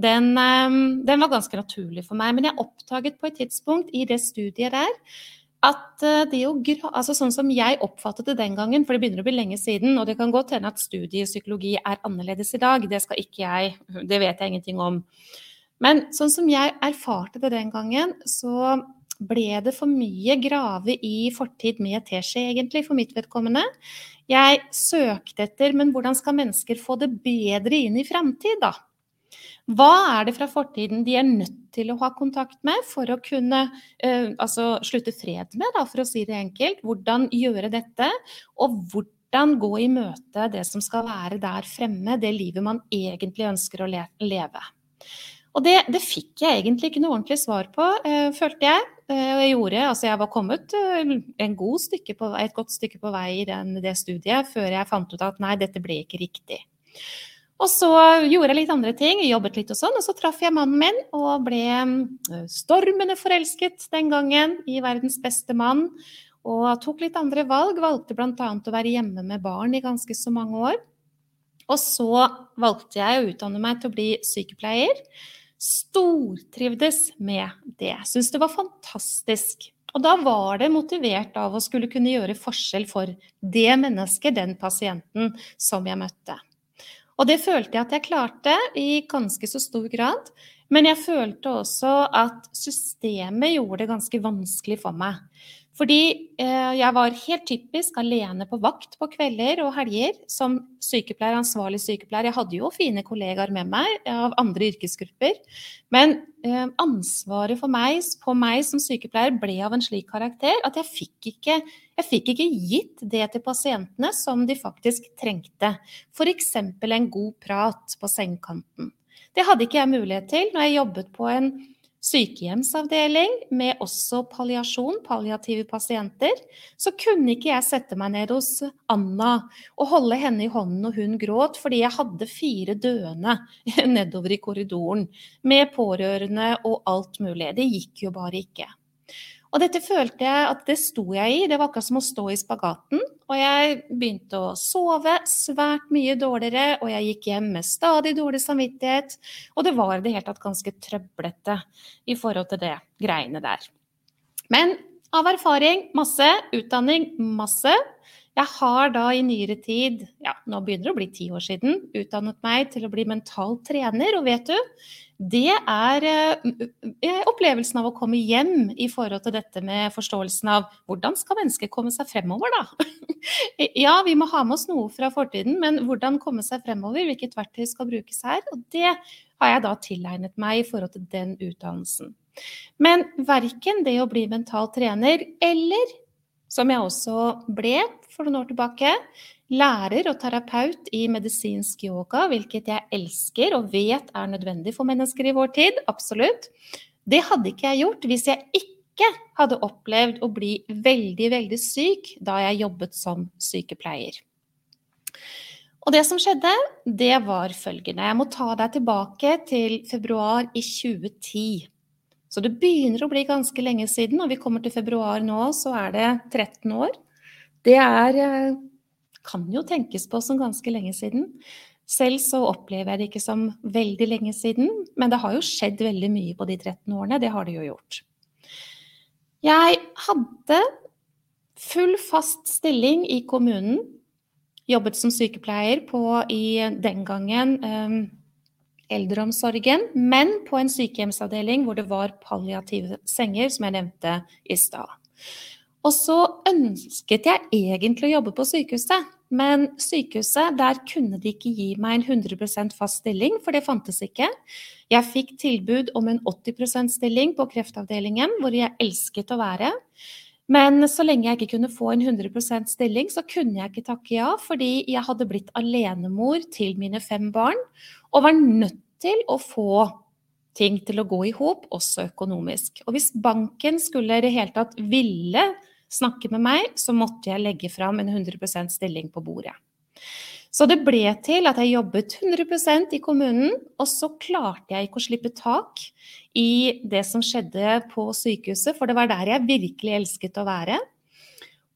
den, den var ganske naturlig for meg. Men jeg oppdaget på et tidspunkt i det studiet der at eh, det å altså Sånn som jeg oppfattet det den gangen, for det begynner å bli lenge siden, og det kan godt hende at studiepsykologi er annerledes i dag, det skal ikke jeg Det vet jeg ingenting om. Men sånn som jeg erfarte det den gangen, så ble det for mye grave i fortid med teskje, egentlig, for mitt vedkommende. Jeg søkte etter, men hvordan skal mennesker få det bedre inn i framtid, da? Hva er det fra fortiden de er nødt til å ha kontakt med for å kunne uh, altså slutte fred med, da, for å si det enkelt? Hvordan gjøre dette? Og hvordan gå i møte det som skal være der fremme, det livet man egentlig ønsker å le leve? Og det, det, fikk jeg egentlig ikke noe ordentlig svar på, uh, følte jeg. Og jeg gjorde, altså jeg var kommet en god på, et godt stykke på vei i den, det studiet før jeg fant ut at nei, dette ble ikke riktig. Og så gjorde jeg litt andre ting, jobbet litt og sånn, og så traff jeg mannen min og ble eh, stormende forelsket den gangen i verdens beste mann. Og tok litt andre valg, valgte bl.a. å være hjemme med barn i ganske så mange år. Og så valgte jeg å utdanne meg til å bli sykepleier. Stortrivdes med det. Syns det var fantastisk. Og da var det motivert av å skulle kunne gjøre forskjell for det mennesket, den pasienten, som jeg møtte. Og det følte jeg at jeg klarte i ganske så stor grad. Men jeg følte også at systemet gjorde det ganske vanskelig for meg. Fordi eh, jeg var helt typisk alene på vakt på kvelder og helger som sykepleier, ansvarlig sykepleier. Jeg hadde jo fine kollegaer med meg av andre yrkesgrupper. Men eh, ansvaret for meg, på meg som sykepleier ble av en slik karakter at jeg fikk ikke, jeg fikk ikke gitt det til pasientene som de faktisk trengte. F.eks. en god prat på sengekanten. Det hadde ikke jeg mulighet til når jeg jobbet på en sykehjemsavdeling med også palliasjon, palliative pasienter, så kunne ikke jeg sette meg ned hos Anna og holde henne i hånden når hun gråt, fordi jeg hadde fire døende <laughs> nedover i korridoren med pårørende og alt mulig. Det gikk jo bare ikke. Og dette følte jeg at det sto jeg i. Det var akkurat som å stå i spagaten. Og jeg begynte å sove svært mye dårligere, og jeg gikk hjem med stadig dårlig samvittighet. Og det var i det hele tatt ganske trøblete i forhold til det greiene der. Men av erfaring masse, utdanning masse. Jeg har da i nyere tid, ja nå begynner det å bli ti år siden, utdannet meg til å bli mental trener. Og vet du, det er eh, opplevelsen av å komme hjem i forhold til dette med forståelsen av hvordan skal mennesker komme seg fremover, da? <laughs> ja, vi må ha med oss noe fra fortiden, men hvordan komme seg fremover? Hvilket verktøy skal brukes her? Og det har jeg da tilegnet meg i forhold til den utdannelsen. Men verken det å bli mental trener eller, som jeg også ble for noen år tilbake, lærer og terapeut i medisinsk yoga, hvilket jeg elsker og vet er nødvendig for mennesker i vår tid. Absolutt. Det hadde ikke jeg gjort hvis jeg ikke hadde opplevd å bli veldig, veldig syk da jeg jobbet som sykepleier. Og det som skjedde, det var følgende. Jeg må ta deg tilbake til februar i 2010. Så det begynner å bli ganske lenge siden. Når vi kommer til februar nå, så er det 13 år. Det er eh, kan jo tenkes på som ganske lenge siden. Selv så opplever jeg det ikke som veldig lenge siden, men det har jo skjedd veldig mye på de 13 årene. Det har det jo gjort. Jeg hadde full fast stilling i kommunen. Jobbet som sykepleier på i den gangen eh, eldreomsorgen, men på en sykehjemsavdeling hvor det var palliative senger, som jeg nevnte i stad. Og så ønsket jeg egentlig å jobbe på sykehuset, men sykehuset, der kunne de ikke gi meg en 100 fast stilling, for det fantes ikke. Jeg fikk tilbud om en 80% stilling på kreftavdelingen, hvor jeg elsket å være. Men så lenge jeg ikke kunne få en 100% stilling, så kunne jeg ikke takke ja, fordi jeg hadde blitt alenemor til mine fem barn, og var nødt til å få ting til å gå i hop, også økonomisk. Og hvis banken skulle i det hele tatt ville snakke med meg, så måtte jeg legge fram en 100% stilling på bordet. Så det ble til at jeg jobbet 100% i kommunen, og så klarte jeg ikke å slippe tak i det som skjedde på sykehuset, for det var der jeg virkelig elsket å være.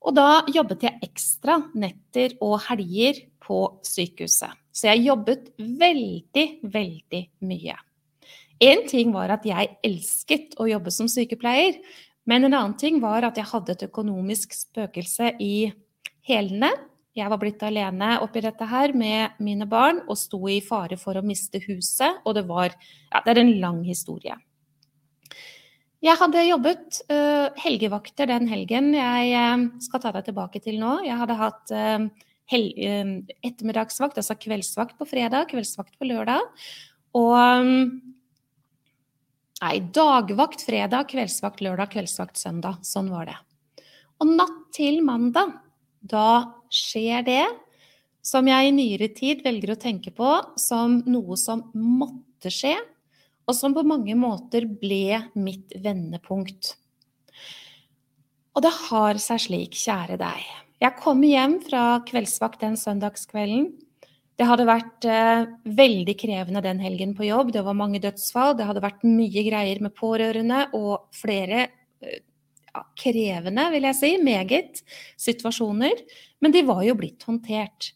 Og da jobbet jeg ekstra netter og helger på sykehuset. Så jeg jobbet veldig, veldig mye. Én ting var at jeg elsket å jobbe som sykepleier, men en annen ting var at jeg hadde et økonomisk spøkelse i hælene. Jeg var blitt alene oppi dette her med mine barn og sto i fare for å miste huset. Og det var Ja, det er en lang historie. Jeg hadde jobbet uh, helgevakter den helgen jeg uh, skal ta deg tilbake til nå. Jeg hadde hatt uh, ettermiddagsvakt, altså kveldsvakt på fredag, kveldsvakt på lørdag. Og um, Nei, dagvakt fredag, kveldsvakt lørdag, kveldsvakt søndag. Sånn var det. Og natt til mandag, da skjer det som jeg i nyere tid velger å tenke på som noe som måtte skje, og som på mange måter ble mitt vendepunkt. Og det har seg slik, kjære deg. Jeg kommer hjem fra kveldsvakt den søndagskvelden. Det hadde vært eh, veldig krevende den helgen på jobb. Det var mange dødsfall. Det hadde vært mye greier med pårørende og flere eh, krevende, vil jeg si, meget situasjoner. Men de var jo blitt håndtert.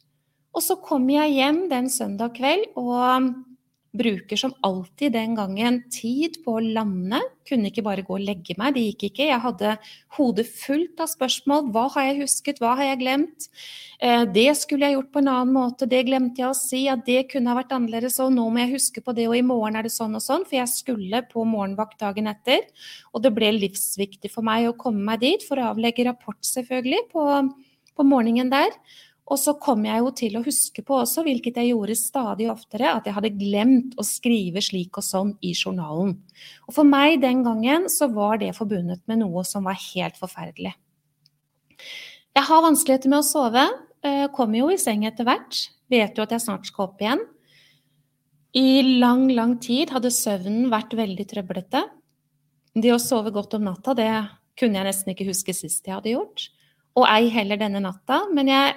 Og så kom jeg hjem den søndag kveld og bruker som alltid den gangen tid på å lande. Kunne ikke bare gå og legge meg, det gikk ikke. Jeg hadde hodet fullt av spørsmål. Hva har jeg husket, hva har jeg glemt? Eh, det skulle jeg gjort på en annen måte, det glemte jeg å si. At det kunne ha vært annerledes, og nå må jeg huske på det, og i morgen er det sånn og sånn. For jeg skulle på morgenvakt dagen etter, og det ble livsviktig for meg å komme meg dit for å avlegge rapport, selvfølgelig, på, på morgenen der. Og så kom jeg jo til å huske på også, hvilket jeg gjorde stadig oftere, at jeg hadde glemt å skrive slik og sånn i journalen. Og for meg den gangen så var det forbundet med noe som var helt forferdelig. Jeg har vanskeligheter med å sove. Eh, kommer jo i seng etter hvert. Vet jo at jeg snart skal opp igjen. I lang, lang tid hadde søvnen vært veldig trøblete. Det å sove godt om natta, det kunne jeg nesten ikke huske sist jeg hadde gjort. Og ei heller denne natta. Men jeg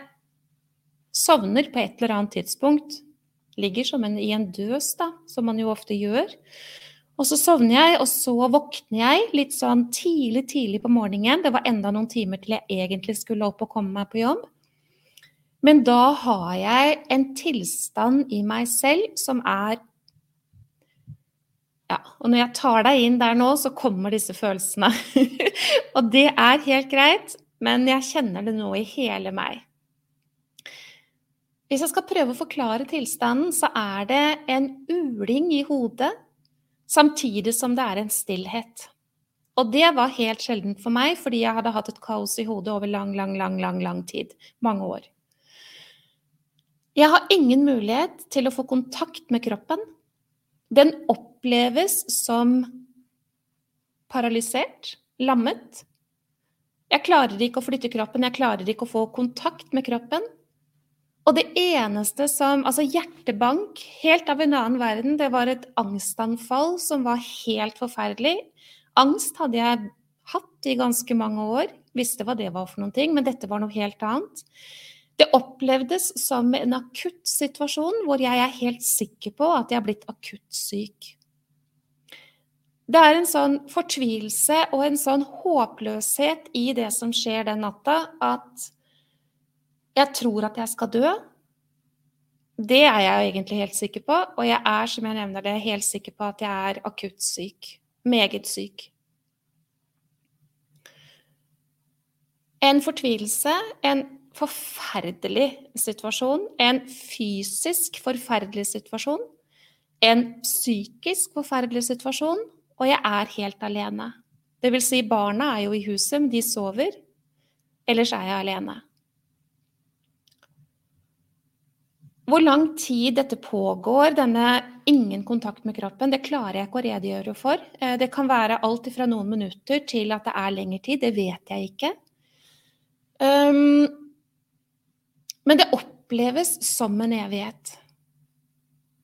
Sovner på et eller annet tidspunkt. Ligger som en, i en døs, da, som man jo ofte gjør. Og så sovner jeg, og så våkner jeg litt sånn tidlig, tidlig på morgenen. Det var enda noen timer til jeg egentlig skulle opp og komme meg på jobb. Men da har jeg en tilstand i meg selv som er Ja, og når jeg tar deg inn der nå, så kommer disse følelsene. <laughs> og det er helt greit, men jeg kjenner det nå i hele meg. Hvis jeg skal prøve å forklare tilstanden, så er det en uling i hodet samtidig som det er en stillhet. Og det var helt sjeldent for meg, fordi jeg hadde hatt et kaos i hodet over lang, lang, lang, lang, lang tid. Mange år. Jeg har ingen mulighet til å få kontakt med kroppen. Den oppleves som paralysert, lammet. Jeg klarer ikke å flytte kroppen, jeg klarer ikke å få kontakt med kroppen. Og det eneste som Altså hjertebank, helt av en annen verden. Det var et angstanfall som var helt forferdelig. Angst hadde jeg hatt i ganske mange år. Visste hva det var for noen ting, men dette var noe helt annet. Det opplevdes som en akutt situasjon hvor jeg er helt sikker på at jeg er blitt akutt syk. Det er en sånn fortvilelse og en sånn håpløshet i det som skjer den natta, at jeg tror at jeg skal dø. Det er jeg egentlig helt sikker på, og jeg er, som jeg nevner det, helt sikker på at jeg er akutt syk. Meget syk. En fortvilelse, en forferdelig situasjon, en fysisk forferdelig situasjon, en psykisk forferdelig situasjon, og jeg er helt alene. Det vil si, barna er jo i huset, men de sover. Ellers er jeg alene. Hvor lang tid dette pågår, denne ingen kontakt med kroppen, det klarer jeg ikke å redegjøre for. Eh, det kan være alt fra noen minutter til at det er lengre tid. Det vet jeg ikke. Um, men det oppleves som en evighet.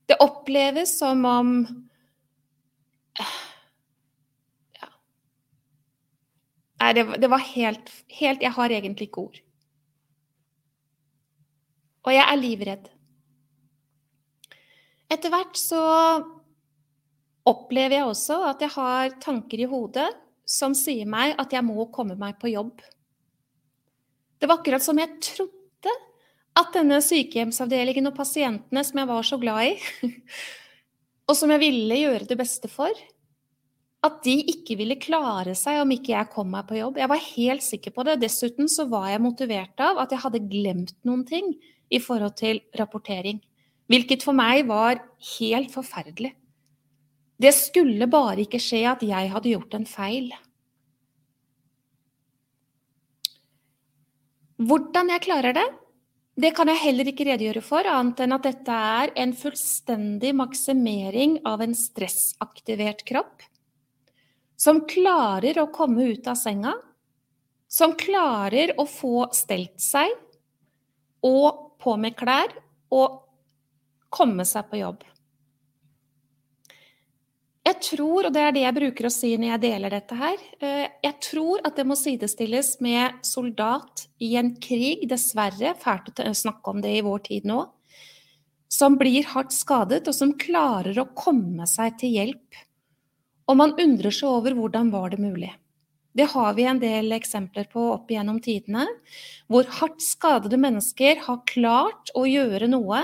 Det oppleves som om ja. Nei, det, var helt, helt Jeg har egentlig ikke ord. Og jeg er livredd. Etter hvert så opplever jeg også at jeg har tanker i hodet som sier meg at jeg må komme meg på jobb. Det var akkurat som jeg trodde at denne sykehjemsavdelingen og pasientene som jeg var så glad i, <laughs> og som jeg ville gjøre det beste for, at de ikke ville klare seg om ikke jeg kom meg på jobb. Jeg var helt sikker på det. Dessuten så var jeg motivert av at jeg hadde glemt noen ting i forhold til rapportering. Hvilket for meg var helt forferdelig. Det skulle bare ikke skje at jeg hadde gjort en feil. Hvordan jeg klarer det, det kan jeg heller ikke redegjøre for, annet enn at dette er en fullstendig maksimering av en stressaktivert kropp. Som klarer å komme ut av senga. Som klarer å få stelt seg og på med klær og komme seg på jobb. Jeg tror, og det er det jeg bruker å si når jeg deler dette her, eh, jeg tror at det må sidestilles med soldat i en krig, dessverre, fælt å snakke om det i vår tid nå, som blir hardt skadet, og som klarer å komme seg til hjelp. Og man undrer seg over hvordan var det mulig. Det har vi en del eksempler på opp igjennom tidene, hvor hardt skadede mennesker har klart å gjøre noe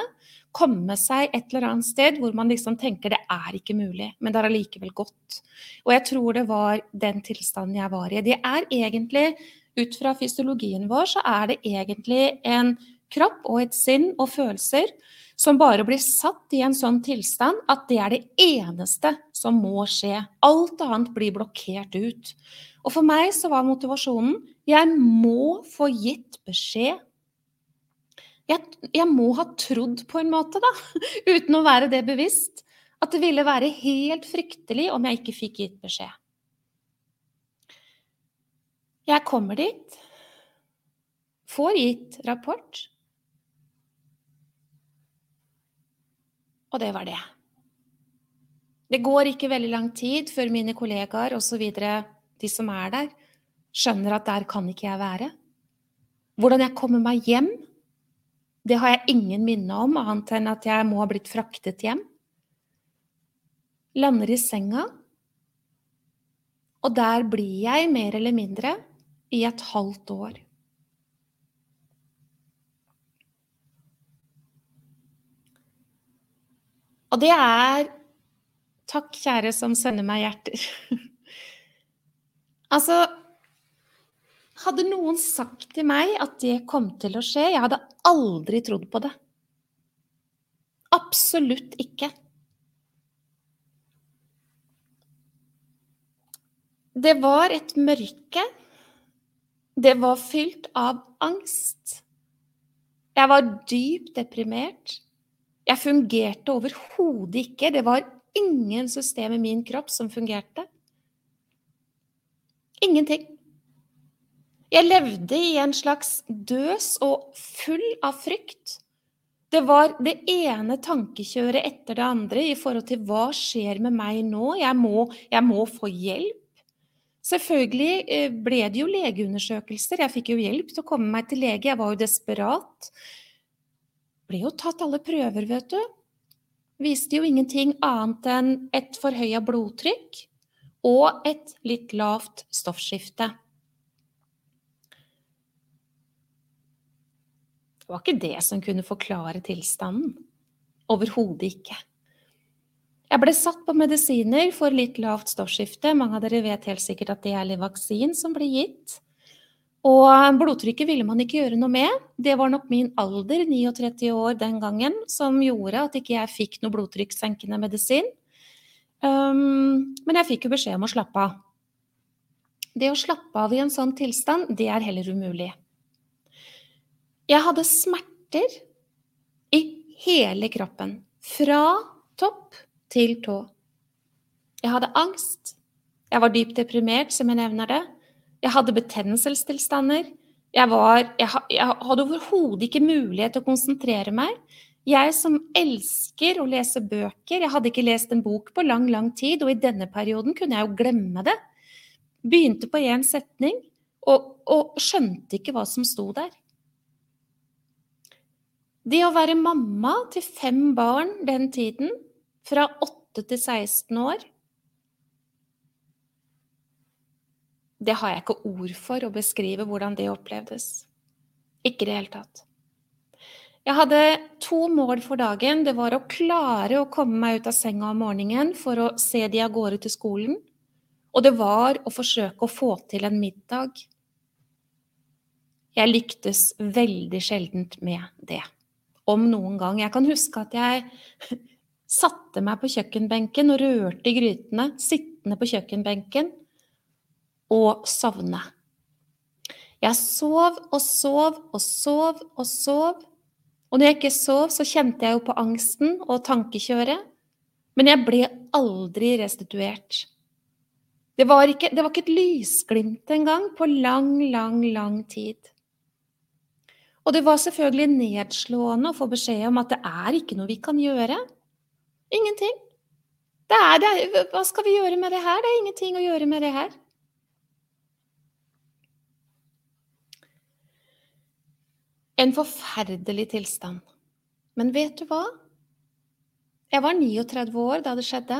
komme seg et eller annet sted hvor man liksom tenker det er ikke mulig, men det er allikevel godt. Og jeg tror det var den tilstanden jeg var i. Det er egentlig, ut fra fysiologien vår, så er det egentlig en kropp og et sinn og følelser som bare blir satt i en sånn tilstand at det er det eneste som må skje. Alt annet blir blokkert ut. Og for meg så var motivasjonen jeg må få gitt beskjed jeg, jeg, må ha trodd på en måte, da, <laughs> uten å være det bevisst, at det ville være helt fryktelig om jeg ikke fikk gitt beskjed. Jeg kommer dit, får gitt rapport, og det var det. Det går ikke veldig lang tid før mine kollegaer osv., de som er der, skjønner at der kan ikke jeg være. Hvordan jeg kommer meg hjem det har jeg ingen minne om, annet enn at jeg må ha blitt fraktet hjem. Lander i senga, og der blir jeg mer eller mindre i et halvt år. Og det er Takk, kjære som sender meg hjerter. <laughs> altså hadde noen sagt til meg at det kom til å skje, jeg hadde aldri trodd på det. Absolutt ikke. Det var et mørke. Det var fylt av angst. Jeg var dypt deprimert. Jeg fungerte overhodet ikke. Det var ingen system i min kropp som fungerte. Ingenting. Jeg levde i en slags døs og full av frykt. Det var det ene tankekjøret etter det andre i forhold til hva skjer med meg nå? Jeg må, jeg må få hjelp. Selvfølgelig eh, ble det jo legeundersøkelser. Jeg fikk jo hjelp til å komme meg til lege. Jeg var jo desperat. Ble jo tatt alle prøver, vet du. Viste jo ingenting annet enn et forhøya blodtrykk og et litt lavt stoffskifte. Det var ikke det som kunne forklare tilstanden. Overhodet ikke. Jeg ble satt på medisiner for litt lavt stoffskifte. Mange av dere vet helt sikkert at det er Livaksin som blir gitt. Og blodtrykket ville man ikke gjøre noe med. Det var nok min alder, 39 år den gangen, som gjorde at ikke jeg fikk noe blodtrykkssenkende medisin. Um, men jeg fikk jo beskjed om å slappe av. Det å slappe av i en sånn tilstand, det er heller umulig. Jeg hadde smerter i hele kroppen. Fra topp til tå. Jeg hadde angst. Jeg var dypt deprimert, som jeg nevner det. Jeg hadde betennelsestilstander. Jeg, var, jeg, jeg hadde overhodet ikke mulighet til å konsentrere meg. Jeg som elsker å lese bøker, jeg hadde ikke lest en bok på lang, lang tid, og i denne perioden kunne jeg jo glemme det. Begynte på én setning og, og skjønte ikke hva som sto der. Det å være mamma til fem barn den tiden, fra 8 til 16 år Det har jeg ikke ord for å beskrive hvordan det opplevdes. Ikke i det hele tatt. Jeg hadde to mål for dagen. Det var å klare å komme meg ut av senga om morgenen for å se de av gårde til skolen. Og det var å forsøke å få til en middag. Jeg lyktes veldig sjeldent med det om noen gang. Jeg kan huske at jeg <laughs> satte meg på kjøkkenbenken og rørte i grytene, sittende på kjøkkenbenken, og sovne. Jeg sov og sov og sov og sov. Og når jeg ikke sov, så kjente jeg jo på angsten og tankekjøret. Men jeg ble aldri restituert. Det var ikke, det var ikke et lysglimt engang på lang, lang, lang tid. Og det var selvfølgelig nedslående å få beskjed om at det er ikke noe vi kan gjøre. Ingenting. Det er, det er, hva skal vi gjøre med det her? Det er ingenting å gjøre med det her. En forferdelig tilstand. Men vet du hva? Jeg var 39 år da det skjedde.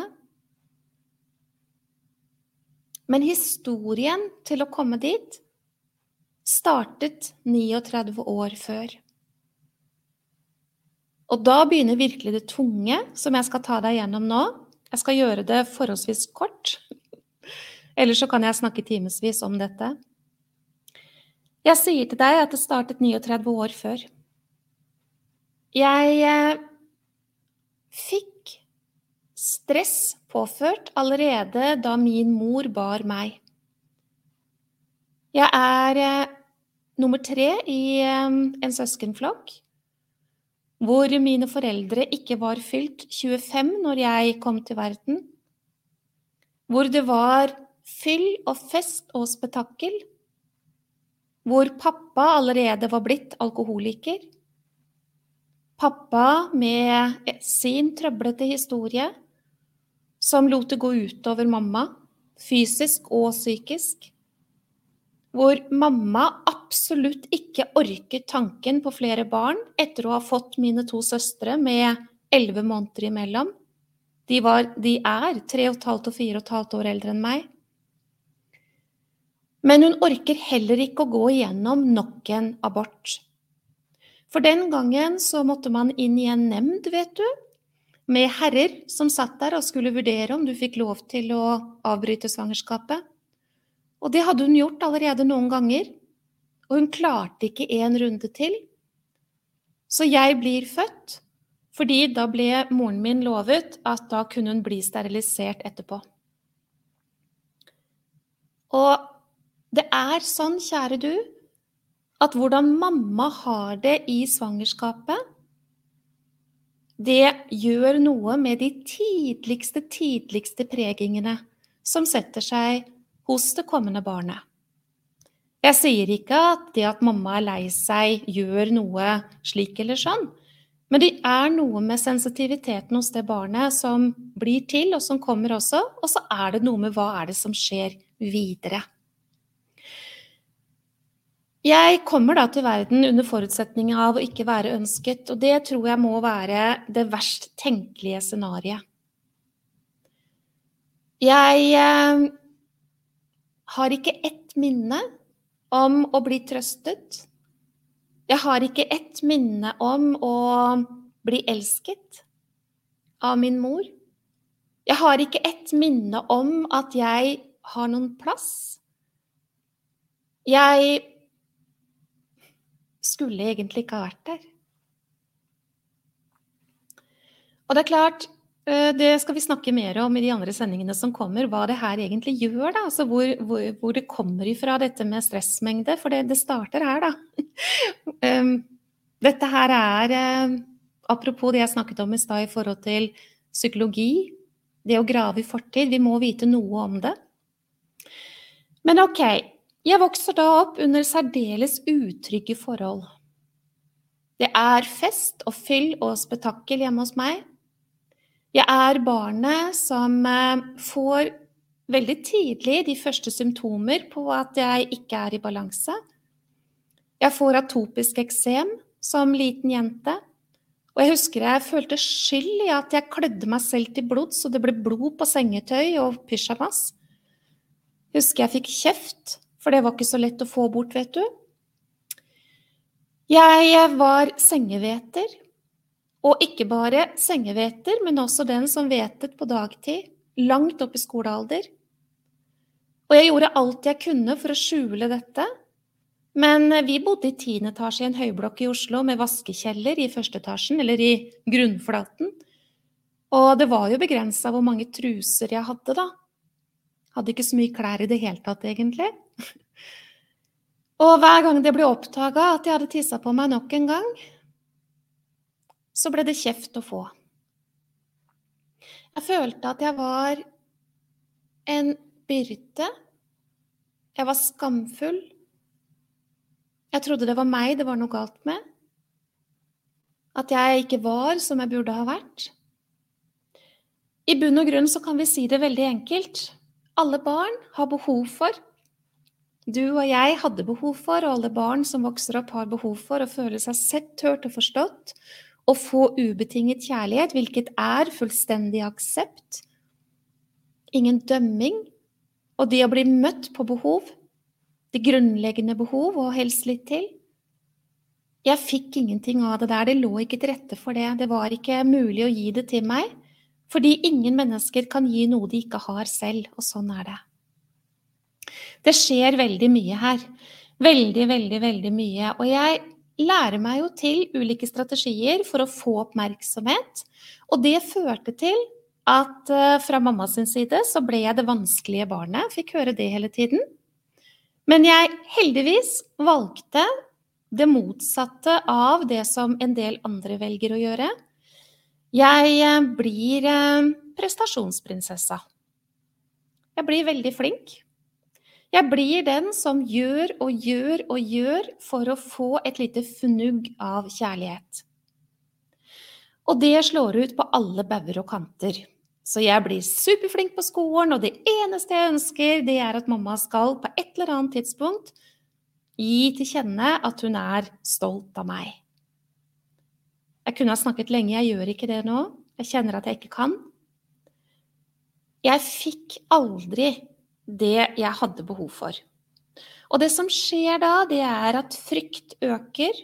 Men historien til å komme dit startet 39 år før. Og da begynner virkelig det tunge, som jeg skal ta deg gjennom nå. Jeg skal gjøre det forholdsvis kort. Ellers så kan jeg snakke timevis om dette. Jeg sier til deg at det startet 39 år før. Jeg eh, fikk stress påført allerede da min mor bar meg. Jeg er eh, nummer tre i eh, en søskenflokk hvor mine foreldre ikke var fylt 25 når jeg kom til verden. Hvor det var fyll og fest og spetakkel. Hvor pappa allerede var blitt alkoholiker. Pappa med sin trøblete historie som lot det gå utover mamma, fysisk og psykisk hvor mamma absolutt ikke orket tanken på flere barn etter å ha fått mine to søstre med elleve måneder imellom. De, var, de er tre og et halvt og fire og et halvt år eldre enn meg. Men hun orker heller ikke å gå igjennom nok en abort. For den gangen så måtte man inn i en nemnd, vet du, med herrer som satt der og skulle vurdere om du fikk lov til å avbryte svangerskapet. Og det hadde hun gjort allerede noen ganger. Og hun klarte ikke en runde til. Så jeg blir født, fordi da ble moren min lovet at da kunne hun bli sterilisert etterpå. Og det er sånn, kjære du, at hvordan mamma har det i svangerskapet, det gjør noe med de tidligste, tidligste pregingene som setter seg hos det kommende barnet. Jeg sier ikke at det at mamma er lei seg, gjør noe slik eller sånn, men det er noe med sensitiviteten hos det barnet som blir til, og som kommer også, og så er det noe med hva er det som skjer videre. Jeg kommer da til verden under forutsetning av å ikke være ønsket, og det tror jeg må være det verst tenkelige scenarioet. Jeg eh, har ikke ett minne om å bli trøstet. Jeg har ikke ett minne om å bli elsket av min mor. Jeg har ikke ett minne om at jeg har noen plass. Jeg skulle egentlig ikke ha vært der. Og det er klart, det skal vi snakke mer om i de andre sendingene som kommer, hva det her egentlig gjør. da, altså Hvor, hvor, hvor det kommer ifra dette med stressmengde. For det, det starter her, da. <laughs> Dette her er eh, Apropos det jeg snakket om i stad i forhold til psykologi. Det å grave i fortid. Vi må vite noe om det. Men ok, jeg vokser da opp under særdeles utrygge forhold. Det er fest og fyll og spetakkel hjemme hos meg. Jeg er barnet som eh, får veldig tidlig de første symptomer på at jeg ikke er i balanse. Jeg får atopisk eksem som liten jente. Og jeg husker jeg følte skyld i at jeg klødde meg selv til blods, så det ble blod på sengetøy og pysjamas. Husker jeg fikk kjeft for det var ikke så lett å få bort, vet du. Jeg var sengeveter. Og ikke bare sengeveter, men også den som vetet på dagtid, langt opp i skolealder. Og jeg gjorde alt jeg kunne for å skjule dette. Men vi bodde i tiende etasje i en høyblokk i Oslo med vaskekjeller i første etasjen, eller i grunnflaten. Og det var jo begrensa hvor mange truser jeg hadde, da. Hadde ikke så mye klær i det hele tatt, egentlig. <laughs> Og hver gang det ble oppdaga at jeg hadde tissa på meg nok en gang, så ble det kjeft å få. Jeg følte at jeg var en byrde. Jeg var skamfull. Jeg trodde det var meg det var noe galt med. At jeg ikke var som jeg burde ha vært. I bunn og grunn så kan vi si det veldig enkelt. Alle barn har behov for du og jeg hadde behov for, og alle barn som vokser opp, har behov for å føle seg sett, hørt og forstått, og få ubetinget kjærlighet, hvilket er fullstendig aksept. Ingen dømming. Og det å bli møtt på behov, Det grunnleggende behov, og helst litt til. Jeg fikk ingenting av det der, det lå ikke til rette for det, det var ikke mulig å gi det til meg, fordi ingen mennesker kan gi noe de ikke har selv, og sånn er det. Det skjer veldig mye her. Veldig, veldig, veldig mye. Og jeg lærer meg jo til ulike strategier for å få oppmerksomhet. Og det førte til at uh, fra mammas side så ble jeg det vanskelige barnet. Fikk høre det hele tiden. Men jeg heldigvis valgte det motsatte av det som en del andre velger å gjøre. Jeg uh, blir uh, prestasjonsprinsessa. Jeg blir veldig flink. Jeg blir den som gjør og gjør og gjør for å få et lite fnugg av kjærlighet. Og det slår ut på alle bauger og kanter. Så jeg blir superflink på skolen, og det eneste jeg ønsker, det er at mamma skal på et eller annet tidspunkt gi til kjenne at hun er stolt av meg. Jeg kunne ha snakket lenge, jeg gjør ikke det nå. Jeg kjenner at jeg ikke kan. Jeg fikk aldri det jeg hadde behov for. Og det som skjer da, det er at frykt øker.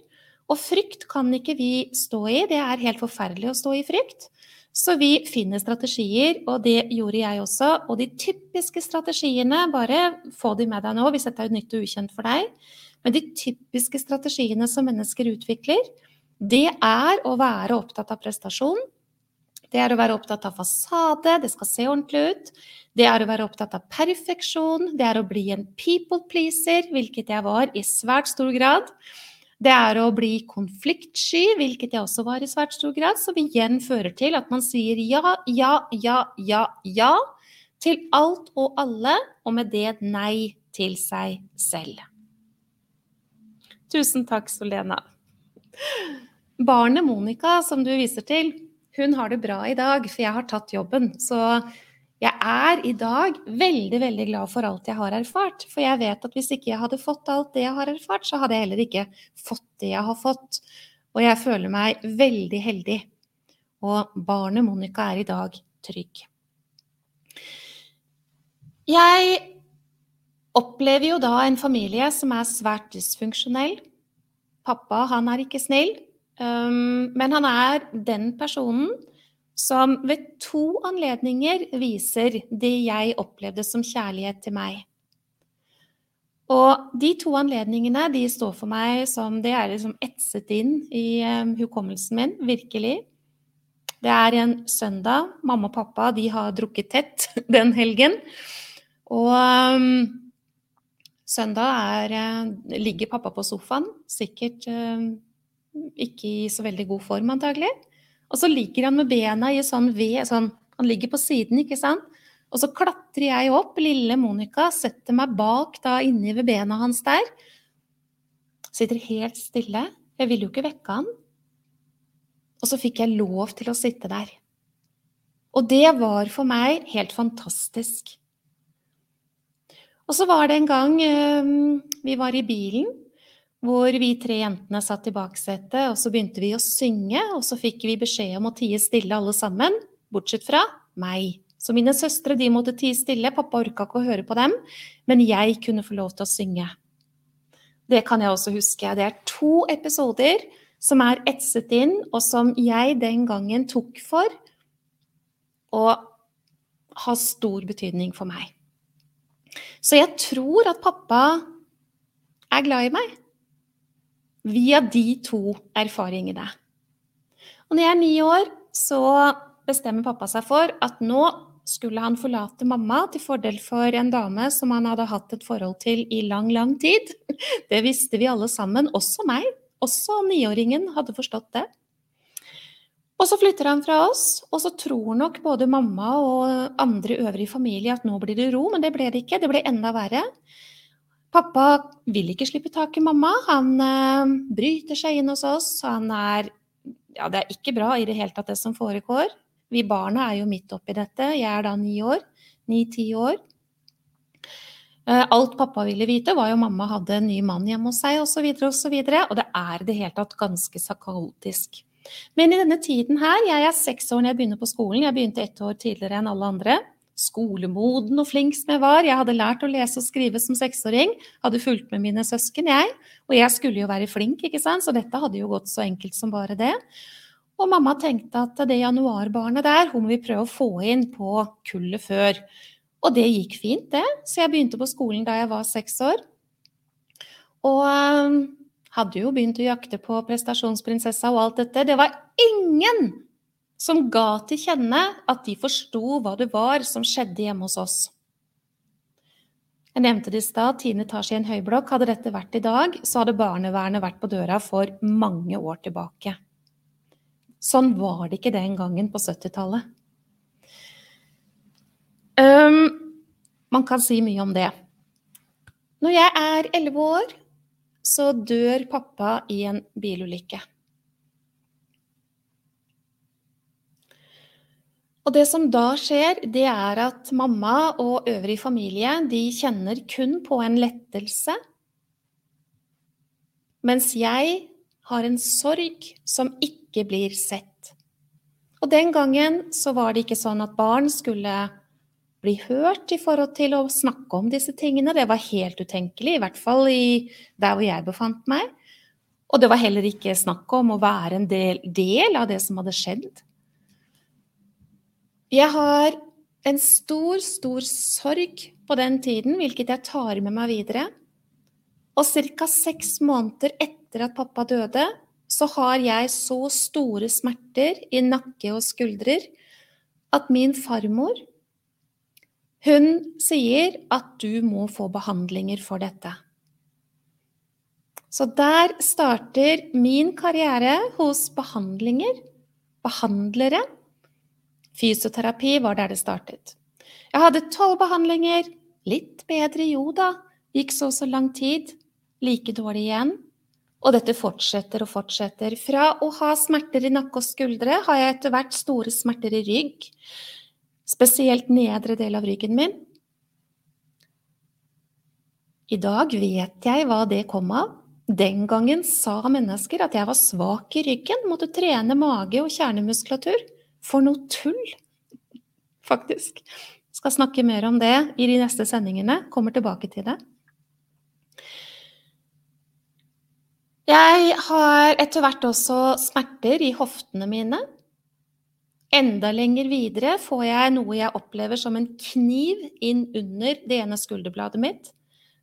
Og frykt kan ikke vi stå i. Det er helt forferdelig å stå i frykt. Så vi finner strategier, og det gjorde jeg også. Og de typiske strategiene, bare få de med deg nå hvis dette er nytt og ukjent for deg. Men de typiske strategiene som mennesker utvikler, det er å være opptatt av prestasjon, Det er å være opptatt av fasade, det skal se ordentlig ut. Det er å være opptatt av perfeksjon. Det er å bli en people pleaser, hvilket jeg var i svært stor grad. Det er å bli konfliktsky, hvilket jeg også var i svært stor grad, som igjen fører til at man sier ja, ja, ja, ja, ja til alt og alle, og med det nei til seg selv. Tusen takk, Solena. Barnet Monica, som du viser til, hun har det bra i dag, for jeg har tatt jobben. Så jeg er i dag veldig, veldig glad for alt jeg har erfart. For jeg vet at hvis ikke jeg hadde fått alt det jeg har erfart, så hadde jeg heller ikke fått det jeg har fått. Og jeg føler meg veldig heldig. Og barnet Monica er i dag trygg. Jeg opplever jo da en familie som er svært dysfunksjonell. Pappa, han er ikke snill. Um, men han er den personen som ved to anledninger viser det jeg opplevde som kjærlighet til meg. Og de to anledningene de står for meg som Det er liksom etset inn i um, hukommelsen min, virkelig. Det er en søndag. Mamma og pappa de har drukket tett <laughs> den helgen. Og um, søndag er, uh, ligger pappa på sofaen, sikkert uh, ikke i så veldig god form, antagelig. Og så ligger han med bena i sånn ved sånn, Han ligger på siden, ikke sant? Og så klatrer jeg opp, lille Monica, setter meg bak da inni ved bena hans der. Sitter helt stille. Jeg vil jo ikke vekke han. Og så fikk jeg lov til å sitte der. Og det var for meg helt fantastisk. Og så var det en gang øh, vi var i bilen, hvor vi tre jentene satt i baksetet, og så begynte vi å synge, og så fikk vi beskjed om å tie stille alle sammen, bortsett fra meg. Så mine søstre de måtte tie stille, pappa orka ikke å høre på dem, men jeg kunne få lov til å synge. Det kan jeg også huske. Det er to episoder som er etset inn, og som jeg den gangen tok for å ha stor betydning for meg. Så jeg tror at pappa er glad i meg via de to erfaringene. Og når jeg er ni år, så bestemmer pappa seg for at nå skulle han forlate mamma til fordel for en dame som han hadde hatt et forhold til i lang, lang tid. Det visste vi alle sammen, også meg. Også niåringen hadde forstått det. Og så flytter han fra oss, og så tror nok både mamma og andre øvrige familie at nå blir det ro, men det ble det ikke. Det ble enda verre. Pappa vil ikke slippe tak i mamma. Han eh, bryter seg inn hos oss. Han er Ja, det er ikke bra i det hele tatt, det som foregår. Vi barna er jo midt oppi dette. Jeg er da ni år. Ni-ti år. Uh, alt pappa ville vite, var jo mamma hadde en ny mann hjemme hos seg, osv., osv. Og, så og det er i det hele tatt ganske kaotisk. Men i denne tiden her, jeg er seks år når jeg begynner på skolen, jeg begynte ett år tidligere enn alle andre skolemoden og flink som jeg var. Jeg hadde lært å lese og skrive som seksåring. Hadde fulgt med mine søsken, jeg. Og jeg skulle jo være flink, ikke sant? så dette hadde jo gått så enkelt som bare det. Og mamma tenkte at det januarbarnet der, hun må vi prøve å få inn på kullet før. Og det gikk fint, det. Så jeg begynte på skolen da jeg var seks år. Og øh, hadde jo begynt å jakte på prestasjonsprinsessa og alt dette. Det var ingen som ga til kjenne at de forsto hva det var som skjedde hjemme hos oss. Jeg nevnte det i stad, tiende etasje i en høyblokk. Hadde dette vært i dag, så hadde barnevernet vært på døra for mange år tilbake. Sånn var det ikke den gangen på 70-tallet. Um, man kan si mye om det. Når jeg er elleve år, så dør pappa i en bilulykke. Og det som da skjer, det er at mamma og øvrig familie de kjenner kun på en lettelse, mens jeg har en sorg som ikke blir sett. Og den gangen så var det ikke sånn at barn skulle bli hørt i forhold til å snakke om disse tingene. Det var helt utenkelig, i hvert fall i der hvor jeg befant meg. Og det var heller ikke snakk om å være en del, del av det som hadde skjedd. Jeg har en stor, stor sorg på den tiden, hvilket jeg tar med meg videre. Og ca. seks måneder etter at pappa døde, så har jeg så store smerter i nakke og skuldrer at min farmor hun sier at du må få behandlinger for dette. Så der starter min karriere hos behandlinger, behandlere. Fysioterapi var der det startet. Jeg hadde tolv behandlinger. Litt bedre, jo da. Gikk så så lang tid. Like dårlig igjen. Og dette fortsetter og fortsetter. Fra å ha smerter i nakke og skuldre har jeg etter hvert store smerter i rygg. Spesielt nedre del av ryggen min. I dag vet jeg hva det kom av. Den gangen sa mennesker at jeg var svak i ryggen, måtte trene mage og kjernemuskulatur. For noe tull! Faktisk. Skal snakke mer om det i de neste sendingene. Kommer tilbake til det. Jeg har etter hvert også smerter i hoftene mine. Enda lenger videre får jeg noe jeg opplever som en kniv inn under det ene skulderbladet mitt,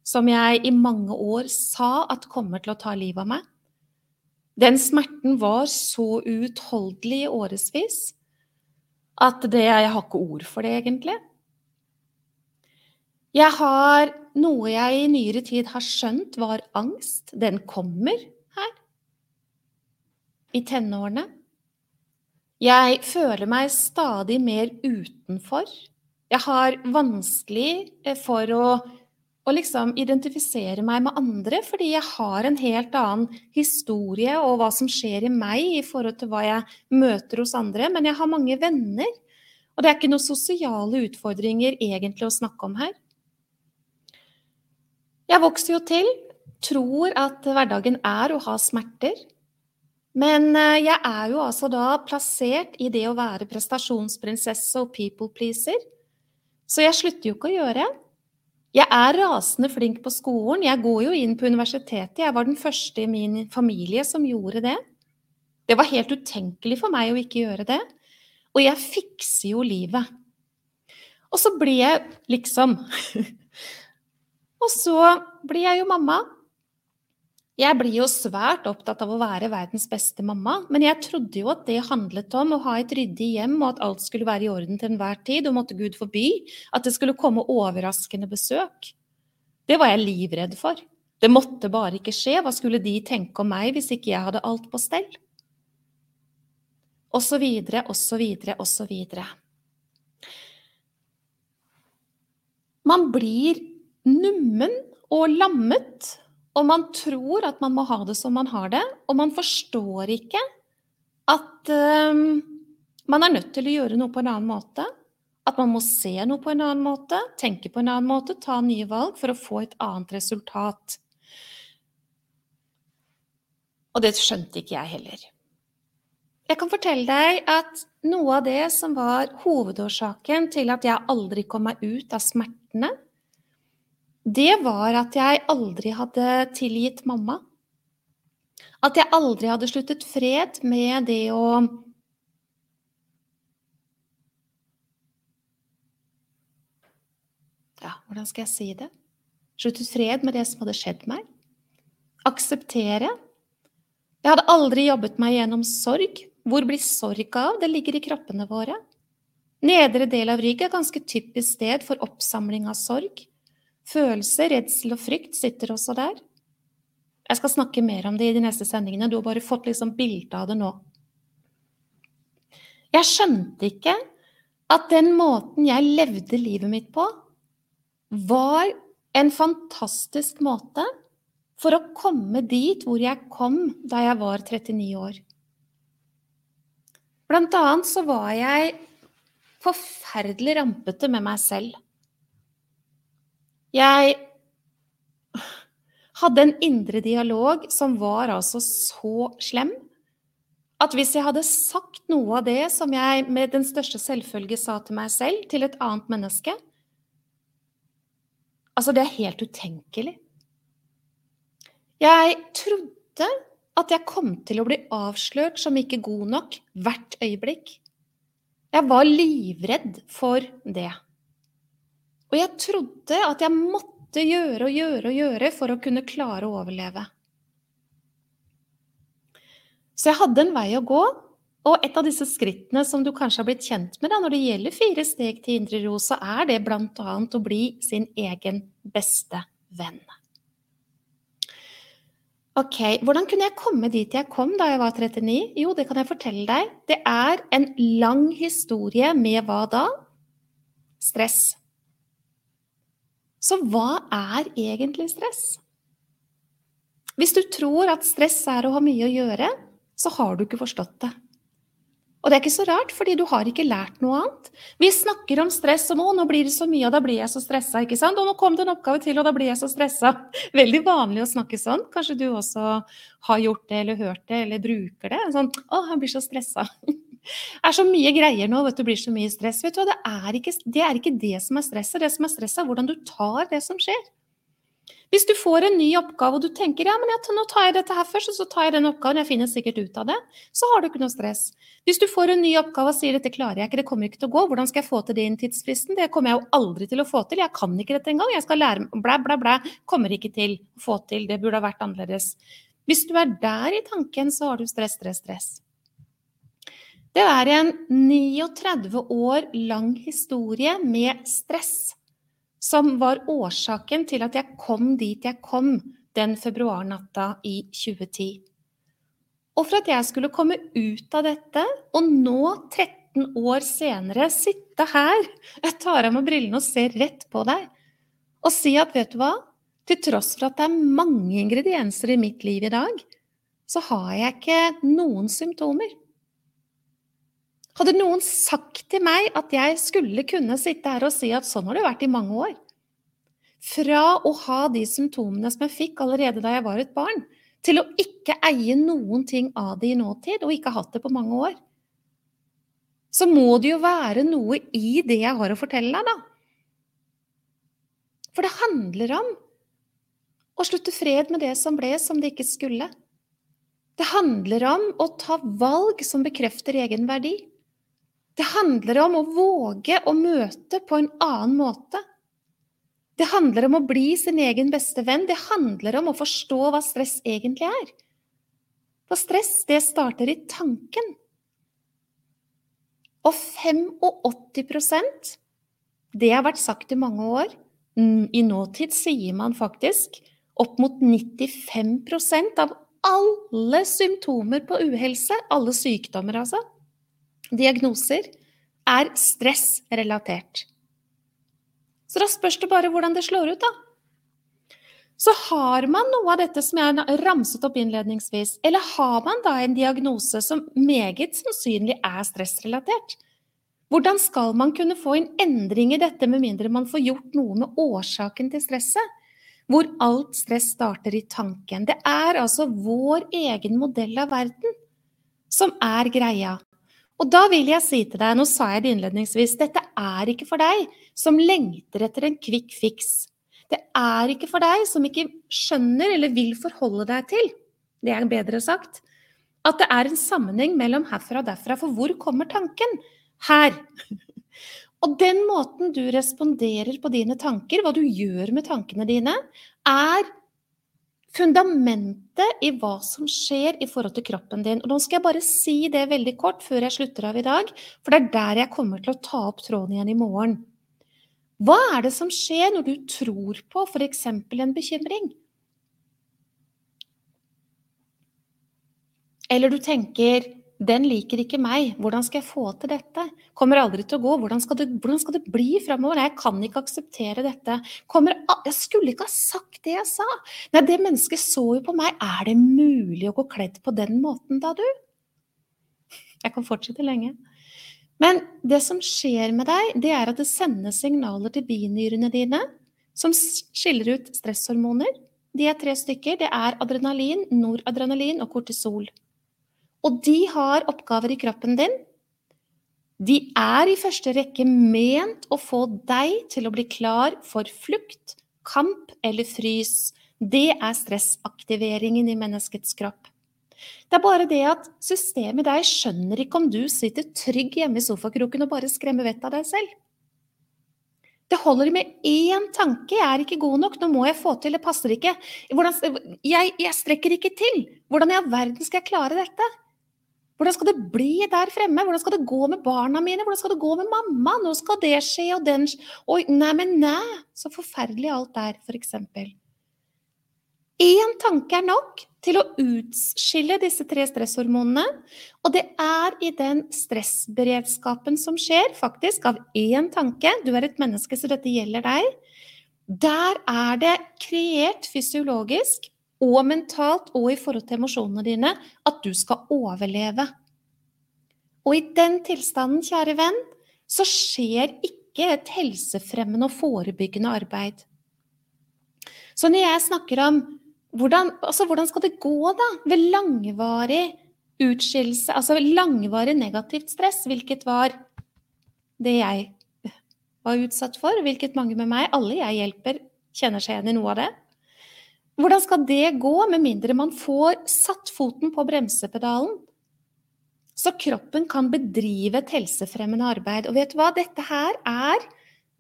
som jeg i mange år sa at kommer til å ta livet av meg. Den smerten var så uutholdelig i årevis at det, jeg har ikke ord for det, egentlig. Jeg har noe jeg i nyere tid har skjønt var angst. Den kommer her. i tenårene. Jeg føler meg stadig mer utenfor. Jeg har vanskelig eh, for å, å liksom identifisere meg med andre, fordi jeg har en helt annen historie og hva som skjer i meg i forhold til hva jeg møter hos andre. Men jeg har mange venner, og det er ikke noen sosiale utfordringer egentlig å snakke om her. Jeg vokser jo til, tror at hverdagen er å ha smerter. Men eh, jeg er jo altså da plassert i det å være prestasjonsprinsesse og people pleaser. Så jeg slutter jo ikke å gjøre. Jeg er rasende flink på skolen. Jeg går jo inn på universitetet. Jeg var den første i min familie som gjorde det. Det var helt utenkelig for meg å ikke gjøre det. Og jeg fikser jo livet. Og så blir jeg liksom <laughs> Og så blir jeg jo mamma. Jeg blir jo svært opptatt av å være verdens beste mamma, men jeg trodde jo at det handlet om å ha et ryddig hjem, og at alt skulle være i orden til enhver tid, og måtte Gud forby at det skulle komme overraskende besøk. Det var jeg livredd for. Det måtte bare ikke skje. Hva skulle de tenke om meg hvis ikke jeg hadde alt på stell? Og så videre, og så videre, og så videre. Man blir nummen og lammet og man tror at man må ha det som man har det, og man forstår ikke at um, man er nødt til å gjøre noe på en annen måte. At man må se noe på en annen måte, tenke på en annen måte, ta nye valg for å få et annet resultat. Og det skjønte ikke jeg heller. Jeg kan fortelle deg at noe av det som var hovedårsaken til at jeg aldri kom meg ut av smertene, det var at jeg aldri hadde tilgitt mamma. At jeg aldri hadde sluttet fred med det å Ja, hvordan skal jeg si det? Sluttet fred med det som hadde skjedd meg. Akseptere. Jeg hadde aldri jobbet meg gjennom sorg. Hvor blir sorg av? Det ligger i kroppene våre. Nedre del av rygg er ganske typisk sted for oppsamling av sorg. Følelser, redsel og frykt sitter også der. Jeg skal snakke mer om det i de neste sendingene. Du har bare fått liksom bilde av det nå. Jeg skjønte ikke at den måten jeg levde livet mitt på, var en fantastisk måte for å komme dit hvor jeg kom da jeg var 39 år. Blant annet så var jeg forferdelig rampete med meg selv. Jeg hadde en indre dialog som var altså så slem at hvis jeg hadde sagt noe av det som jeg med den største selvfølge sa til meg selv, til et annet menneske Altså, det er helt utenkelig. Jeg trodde at jeg kom til å bli avslørt som ikke god nok hvert øyeblikk. Jeg var livredd for det. Og jeg trodde at jeg måtte gjøre og gjøre og gjøre for å kunne klare å overleve. Så jeg hadde en vei å gå. Og et av disse skrittene som du kanskje har blitt kjent med da, når det gjelder fire steg til indre ro, så er det bl.a. å bli sin egen beste venn. Ok, Hvordan kunne jeg komme dit jeg kom da jeg var 39? Jo, det kan jeg fortelle deg. Det er en lang historie med hva da? Stress. Så hva er egentlig stress? Hvis du tror at stress er å ha mye å gjøre, så har du ikke forstått det. Og det er ikke så rart, fordi du har ikke lært noe annet. Vi snakker om stress som 'å, nå blir det så mye, og da blir jeg så stressa', ikke sant? Og nå kom det en oppgave til, og da blir jeg så stressa. <laughs> Veldig vanlig å snakke sånn. Kanskje du også har gjort det, eller hørt det, eller bruker det. Sånn 'Å, han blir så stressa'. <laughs> Det er så mye greier nå, vet du, blir så mye stress. Vet du, det er, ikke, det er ikke det som er stresset. Det som er stresset, er hvordan du tar det som skjer. Hvis du får en ny oppgave og du tenker ja, men jeg, nå tar jeg dette her først, og så tar jeg den oppgaven, jeg finner sikkert ut av det, så har du ikke noe stress. Hvis du får en ny oppgave og sier dette klarer jeg ikke, det kommer ikke til å gå, hvordan skal jeg få til det innen tidsfristen, det kommer jeg jo aldri til å få til, jeg kan ikke dette engang, jeg skal lære blæ, blæ, blæ, kommer ikke til å få til, det burde ha vært annerledes. Hvis du er der i tanken, så har du stress, stress, stress. Det er en 39 år lang historie med stress som var årsaken til at jeg kom dit jeg kom den februarnatta i 2010. Og for at jeg skulle komme ut av dette, og nå 13 år senere sitte her Jeg tar av meg brillene og ser rett på deg og si at vet du hva? Til tross for at det er mange ingredienser i mitt liv i dag, så har jeg ikke noen symptomer. Hadde noen sagt til meg at jeg skulle kunne sitte her og si at sånn har det vært i mange år Fra å ha de symptomene som jeg fikk allerede da jeg var et barn, til å ikke eie noen ting av det i nåtid, og ikke ha hatt det på mange år, så må det jo være noe i det jeg har å fortelle deg, da. For det handler om å slutte fred med det som ble som det ikke skulle. Det handler om å ta valg som bekrefter egen verdi. Det handler om å våge å møte på en annen måte. Det handler om å bli sin egen beste venn. Det handler om å forstå hva stress egentlig er. For stress, det starter i tanken. Og 85% det har vært sagt i mange år. I nåtid sier man faktisk opp mot 95% av alle symptomer på uhelse, alle sykdommer altså, diagnoser er stressrelatert. Så da spørs det bare hvordan det slår ut, da. Så har man noe av dette som jeg ramset opp innledningsvis, eller har man da en diagnose som meget sannsynlig er stressrelatert? Hvordan skal man kunne få en endring i dette med mindre man får gjort noe med årsaken til stresset? Hvor alt stress starter i tanken. Det er altså vår egen modell av verden som er greia. Og da vil jeg si til deg, nå sa jeg det innledningsvis, dette er ikke for deg som lengter etter en quick fix. Det er ikke for deg som ikke skjønner eller vil forholde deg til, det er bedre sagt, at det er en sammenheng mellom herfra og derfra. For hvor kommer tanken? Her. <laughs> Og den måten du responderer på dine tanker, hva du gjør med tankene dine, er fundamentet i hva som skjer i forhold til kroppen din. Og nå skal jeg bare si det veldig kort før jeg slutter av i dag, for det er der jeg kommer til å ta opp tråden igjen i morgen. Hva er det som skjer når du tror på f.eks. en bekymring? Eller du tenker den liker ikke meg. Hvordan skal jeg få til dette? Kommer aldri til å gå. Hvordan skal det, hvordan skal det bli framover? Jeg kan ikke akseptere dette. Kommer, jeg skulle ikke ha sagt det jeg sa. Nei, det mennesket så jo på meg. Er det mulig å gå kledd på den måten da, du? Jeg kan fortsette lenge. Men det som skjer med deg, det er at det sendes signaler til binyrene dine som skiller ut stresshormoner. De er tre stykker. Det er adrenalin, noradrenalin og kortisol. Og de har oppgaver i kroppen din. De er i første rekke ment å få deg til å bli klar for flukt, kamp eller frys. Det er stressaktiveringen i menneskets kropp. Det er bare det at systemet deg skjønner ikke om du sitter trygg hjemme i sofakroken og bare skremmer vettet av deg selv. Det holder med én tanke. 'Jeg er ikke god nok. Nå må jeg få til. Det passer ikke.' Hvordan, jeg, jeg strekker ikke til. Hvordan i all verden skal jeg klare dette? Hvordan skal det bli der fremme? Hvordan skal det gå med barna mine? Hvordan skal det gå med mamma? Nå skal det skje, og den Oi, nei, men nei! Så forferdelig alt er, eksempel. Én tanke er nok til å utskille disse tre stresshormonene. Og det er i den stressberedskapen som skjer, faktisk, av én tanke Du er et menneske, så dette gjelder deg. Der er det kreert fysiologisk og mentalt og i forhold til emosjonene dine at du skal overleve. Og i den tilstanden, kjære venn, så skjer ikke et helsefremmende og forebyggende arbeid. Så når jeg snakker om hvordan, altså hvordan skal det gå da ved langvarig utskillelse, altså langvarig negativt stress, hvilket var det jeg var utsatt for, hvilket mange med meg, alle jeg hjelper, kjenner seg igjen i noe av det. Hvordan skal det gå med mindre man får satt foten på bremsepedalen? Så kroppen kan bedrive et helsefremmende arbeid. Og vet du hva, dette her er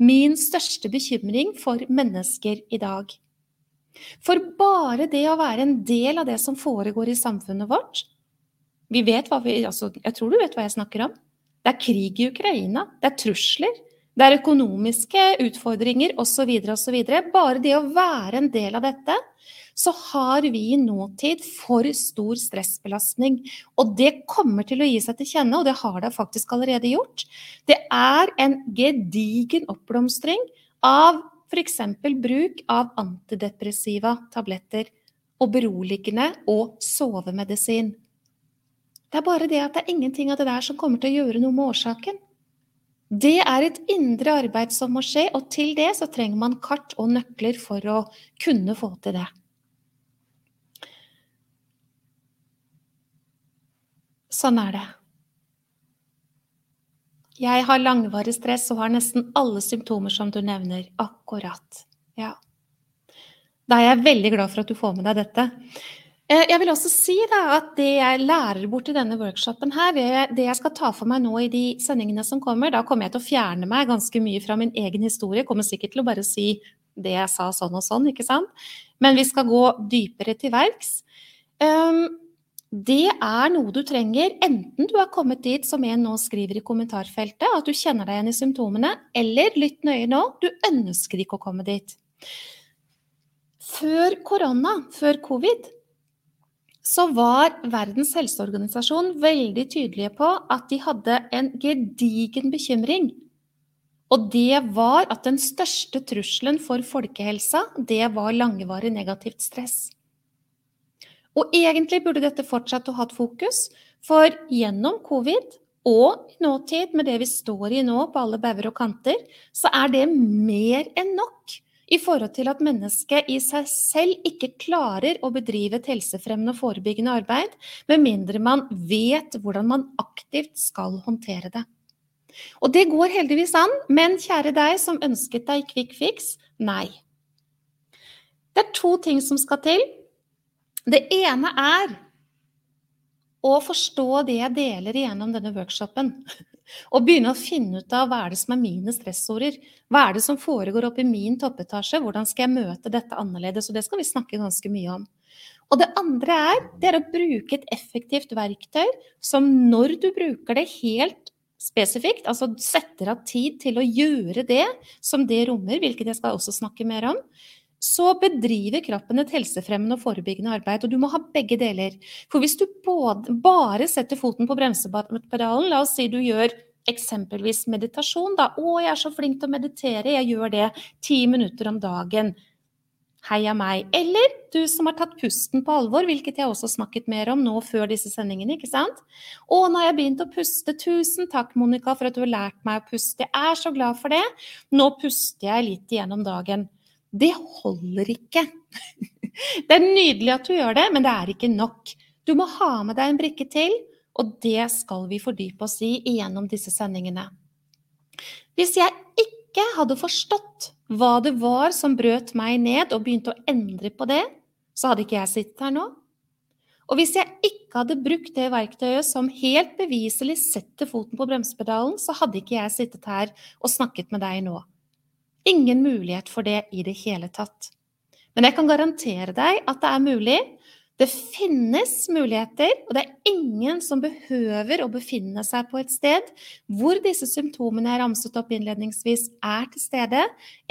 min største bekymring for mennesker i dag. For bare det å være en del av det som foregår i samfunnet vårt vi vet hva vi, altså, Jeg tror du vet hva jeg snakker om. Det er krig i Ukraina. Det er trusler. Det er økonomiske utfordringer osv. osv. Bare det å være en del av dette, så har vi i nåtid for stor stressbelastning. Og det kommer til å gi seg til kjenne, og det har det faktisk allerede gjort. Det er en gedigen oppblomstring av f.eks. bruk av antidepressiva tabletter og beroligende og sovemedisin. Det er bare det at det er ingenting av det der som kommer til å gjøre noe med årsaken. Det er et indre arbeid som må skje, og til det så trenger man kart og nøkler for å kunne få til det. Sånn er det. Jeg har langvarig stress og har nesten alle symptomer som du nevner. Akkurat. Ja. Da er jeg veldig glad for at du får med deg dette. Eh, jeg vil også si da, at det jeg lærer bort i denne workshopen her, det jeg skal ta for meg nå i de sendingene som kommer, da kommer jeg til å fjerne meg ganske mye fra min egen historie. Jeg kommer sikkert til å bare si det jeg sa sånn og sånn, ikke sant. Men vi skal gå dypere til verks. Um, det er noe du trenger, enten du har kommet dit som en nå skriver i kommentarfeltet, at du kjenner deg igjen i symptomene, eller lytt nøye nå, du ønsker ikke å komme dit. Før korona, før covid, så var Verdens helseorganisasjon veldig tydelige på at de hadde en gedigen bekymring. Og det var at den største trusselen for folkehelsa, det var langvarig negativt stress. Og egentlig burde dette fortsatt å ha et fokus, for gjennom covid og i nåtid, med det vi står i nå på alle bauger og kanter, så er det mer enn nok i forhold til at mennesket i seg selv ikke klarer å bedrive et helsefremmende og forebyggende arbeid, med mindre man vet hvordan man aktivt skal håndtere det. Og det går heldigvis an, men kjære deg som ønsket deg quick fix, nei. Det er to ting som skal til. Det ene er å forstå det jeg deler igjennom denne workshopen. Og begynne å finne ut av hva er det som er mine stressorder. Hva er det som foregår oppe i min toppetasje? Hvordan skal jeg møte dette annerledes? Og det skal vi snakke ganske mye om. Og det andre er, det er å bruke et effektivt verktøy som når du bruker det helt spesifikt, altså setter av tid til å gjøre det som det rommer, hvilket jeg skal også snakke mer om, så bedriver kroppen et helsefremmende og forebyggende arbeid. Og du må ha begge deler. For hvis du både, bare setter foten på bremsepedalen, la oss si du gjør eksempelvis meditasjon, da. 'Å, jeg er så flink til å meditere, jeg gjør det ti minutter om dagen'. Heia meg. Eller du som har tatt pusten på alvor, hvilket jeg også snakket mer om nå før disse sendingene. ikke sant? Å, nå har jeg begynt å puste. Tusen takk, Monica, for at du har lært meg å puste. Jeg er så glad for det. Nå puster jeg litt igjennom dagen. Det holder ikke. Det er nydelig at du gjør det, men det er ikke nok. Du må ha med deg en brikke til, og det skal vi fordype oss i gjennom disse sendingene. Hvis jeg ikke hadde forstått hva det var som brøt meg ned, og begynte å endre på det, så hadde ikke jeg sittet her nå. Og hvis jeg ikke hadde brukt det verktøyet som helt beviselig setter foten på bremsepedalen, så hadde ikke jeg sittet her og snakket med deg nå. Ingen mulighet for det i det hele tatt. Men jeg kan garantere deg at det er mulig Det finnes muligheter, og det er ingen som behøver å befinne seg på et sted hvor disse symptomene jeg ramset opp innledningsvis, er til stede,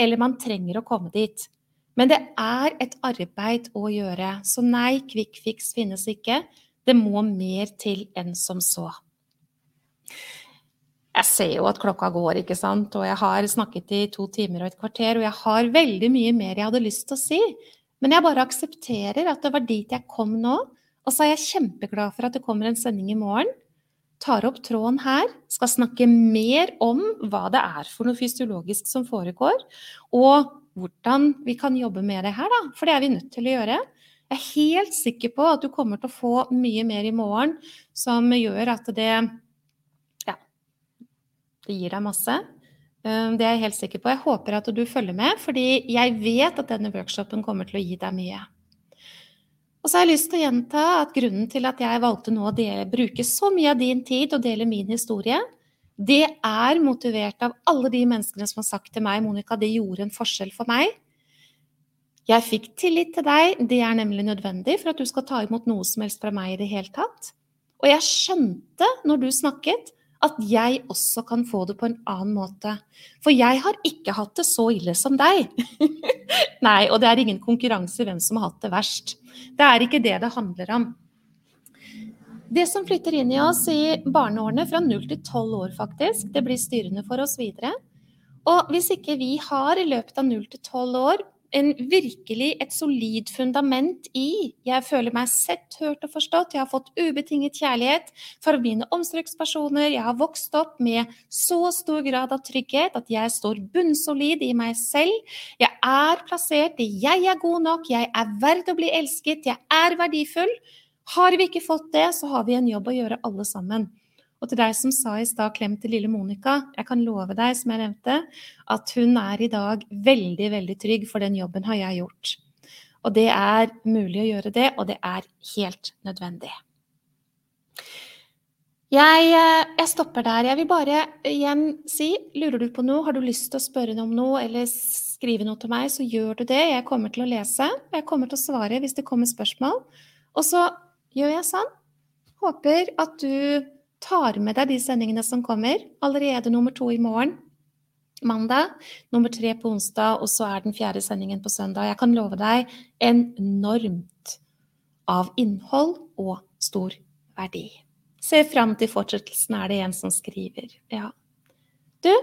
eller man trenger å komme dit. Men det er et arbeid å gjøre, så nei, fix finnes ikke. Det må mer til enn som så. Jeg ser jo at klokka går, ikke sant, og jeg har snakket i to timer og et kvarter, og jeg har veldig mye mer jeg hadde lyst til å si. Men jeg bare aksepterer at det var dit jeg kom nå. Og så er jeg kjempeglad for at det kommer en sending i morgen. Tar opp tråden her, skal snakke mer om hva det er for noe fysiologisk som foregår, og hvordan vi kan jobbe med det her, da. For det er vi nødt til å gjøre. Jeg er helt sikker på at du kommer til å få mye mer i morgen som gjør at det det gir deg masse. Ehm, det er jeg helt sikker på. Jeg håper at du følger med, fordi jeg vet at denne workshopen kommer til å gi deg mye. Og så har jeg lyst til å gjenta at grunnen til at jeg valgte nå å bruke så mye av din tid og dele min historie, det er motivert av alle de menneskene som har sagt til meg Monica, det gjorde en forskjell for meg. Jeg fikk tillit til deg, det er nemlig nødvendig for at du skal ta imot noe som helst fra meg i det hele tatt. Og jeg skjønte når du snakket, at jeg også kan få det på en annen måte. For jeg har ikke hatt det så ille som deg. <laughs> Nei, og det er ingen konkurranse hvem som har hatt det verst. Det er ikke det det handler om. Det som flytter inn i oss i barneårene, fra 0 til 12 år faktisk, det blir styrende for oss videre. Og hvis ikke vi har i løpet av 0 til 12 år en virkelig et solid fundament i. Jeg føler meg sett, hørt og forstått. Jeg har fått ubetinget kjærlighet fra mine omsorgspersoner. Jeg har vokst opp med så stor grad av trygghet at jeg står bunnsolid i meg selv. Jeg er plassert i 'jeg er god nok', 'jeg er verd å bli elsket', 'jeg er verdifull'. Har vi ikke fått det, så har vi en jobb å gjøre alle sammen. Og til deg som sa i stad 'klem til lille Monica', jeg kan love deg, som jeg nevnte, at hun er i dag veldig, veldig trygg, for den jobben har jeg gjort. Og det er mulig å gjøre det, og det er helt nødvendig. Jeg, eh, jeg, stopper der. Jeg vil bare igjen si, lurer du på noe, har du lyst til å spørre noe om noe, eller skrive noe til meg, så gjør du det. Jeg kommer til å lese. Jeg kommer til å svare hvis det kommer spørsmål. Og så gjør jeg sånn. Håper at du tar med deg de sendingene som kommer. Allerede nummer to i morgen, mandag. Nummer tre på onsdag, og så er den fjerde sendingen på søndag. Jeg kan love deg enormt av innhold og stor verdi. Se fram til fortsettelsen, er det en som skriver. Ja. Du,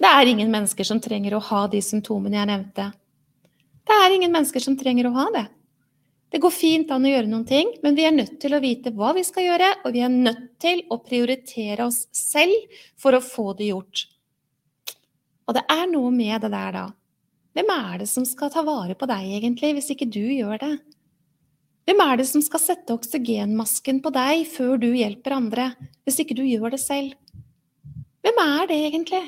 det er ingen mennesker som trenger å ha de symptomene jeg nevnte. Det er ingen mennesker som trenger å ha det. Det går fint an å gjøre noen ting, men vi er nødt til å vite hva vi skal gjøre, og vi er nødt til å prioritere oss selv for å få det gjort. Og det er noe med det der, da. Hvem er det som skal ta vare på deg, egentlig, hvis ikke du gjør det? Hvem er det som skal sette oksygenmasken på deg før du hjelper andre, hvis ikke du gjør det selv? Hvem er det egentlig?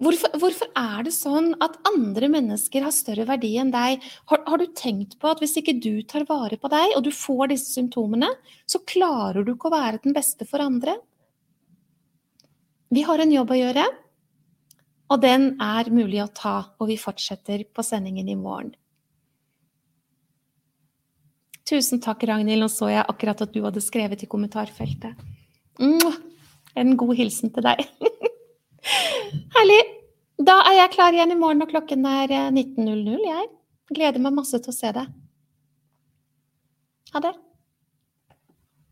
Hvorfor, hvorfor, er det sånn at andre mennesker har større verdi enn deg? Har, har, du tenkt på at hvis ikke du tar vare på deg, og du får disse symptomene, så klarer du ikke å være den beste for andre? Vi har en jobb å gjøre, og den er mulig å ta, og vi fortsetter på sendingen i morgen. Tusen takk, Ragnhild. Nå så jeg akkurat at du hadde skrevet i kommentarfeltet. En god hilsen til deg. <laughs> Herlig. Da er jeg klar igjen i morgen, og klokken er 19.00. Eh, jeg gleder meg masse til å se deg. Ha det.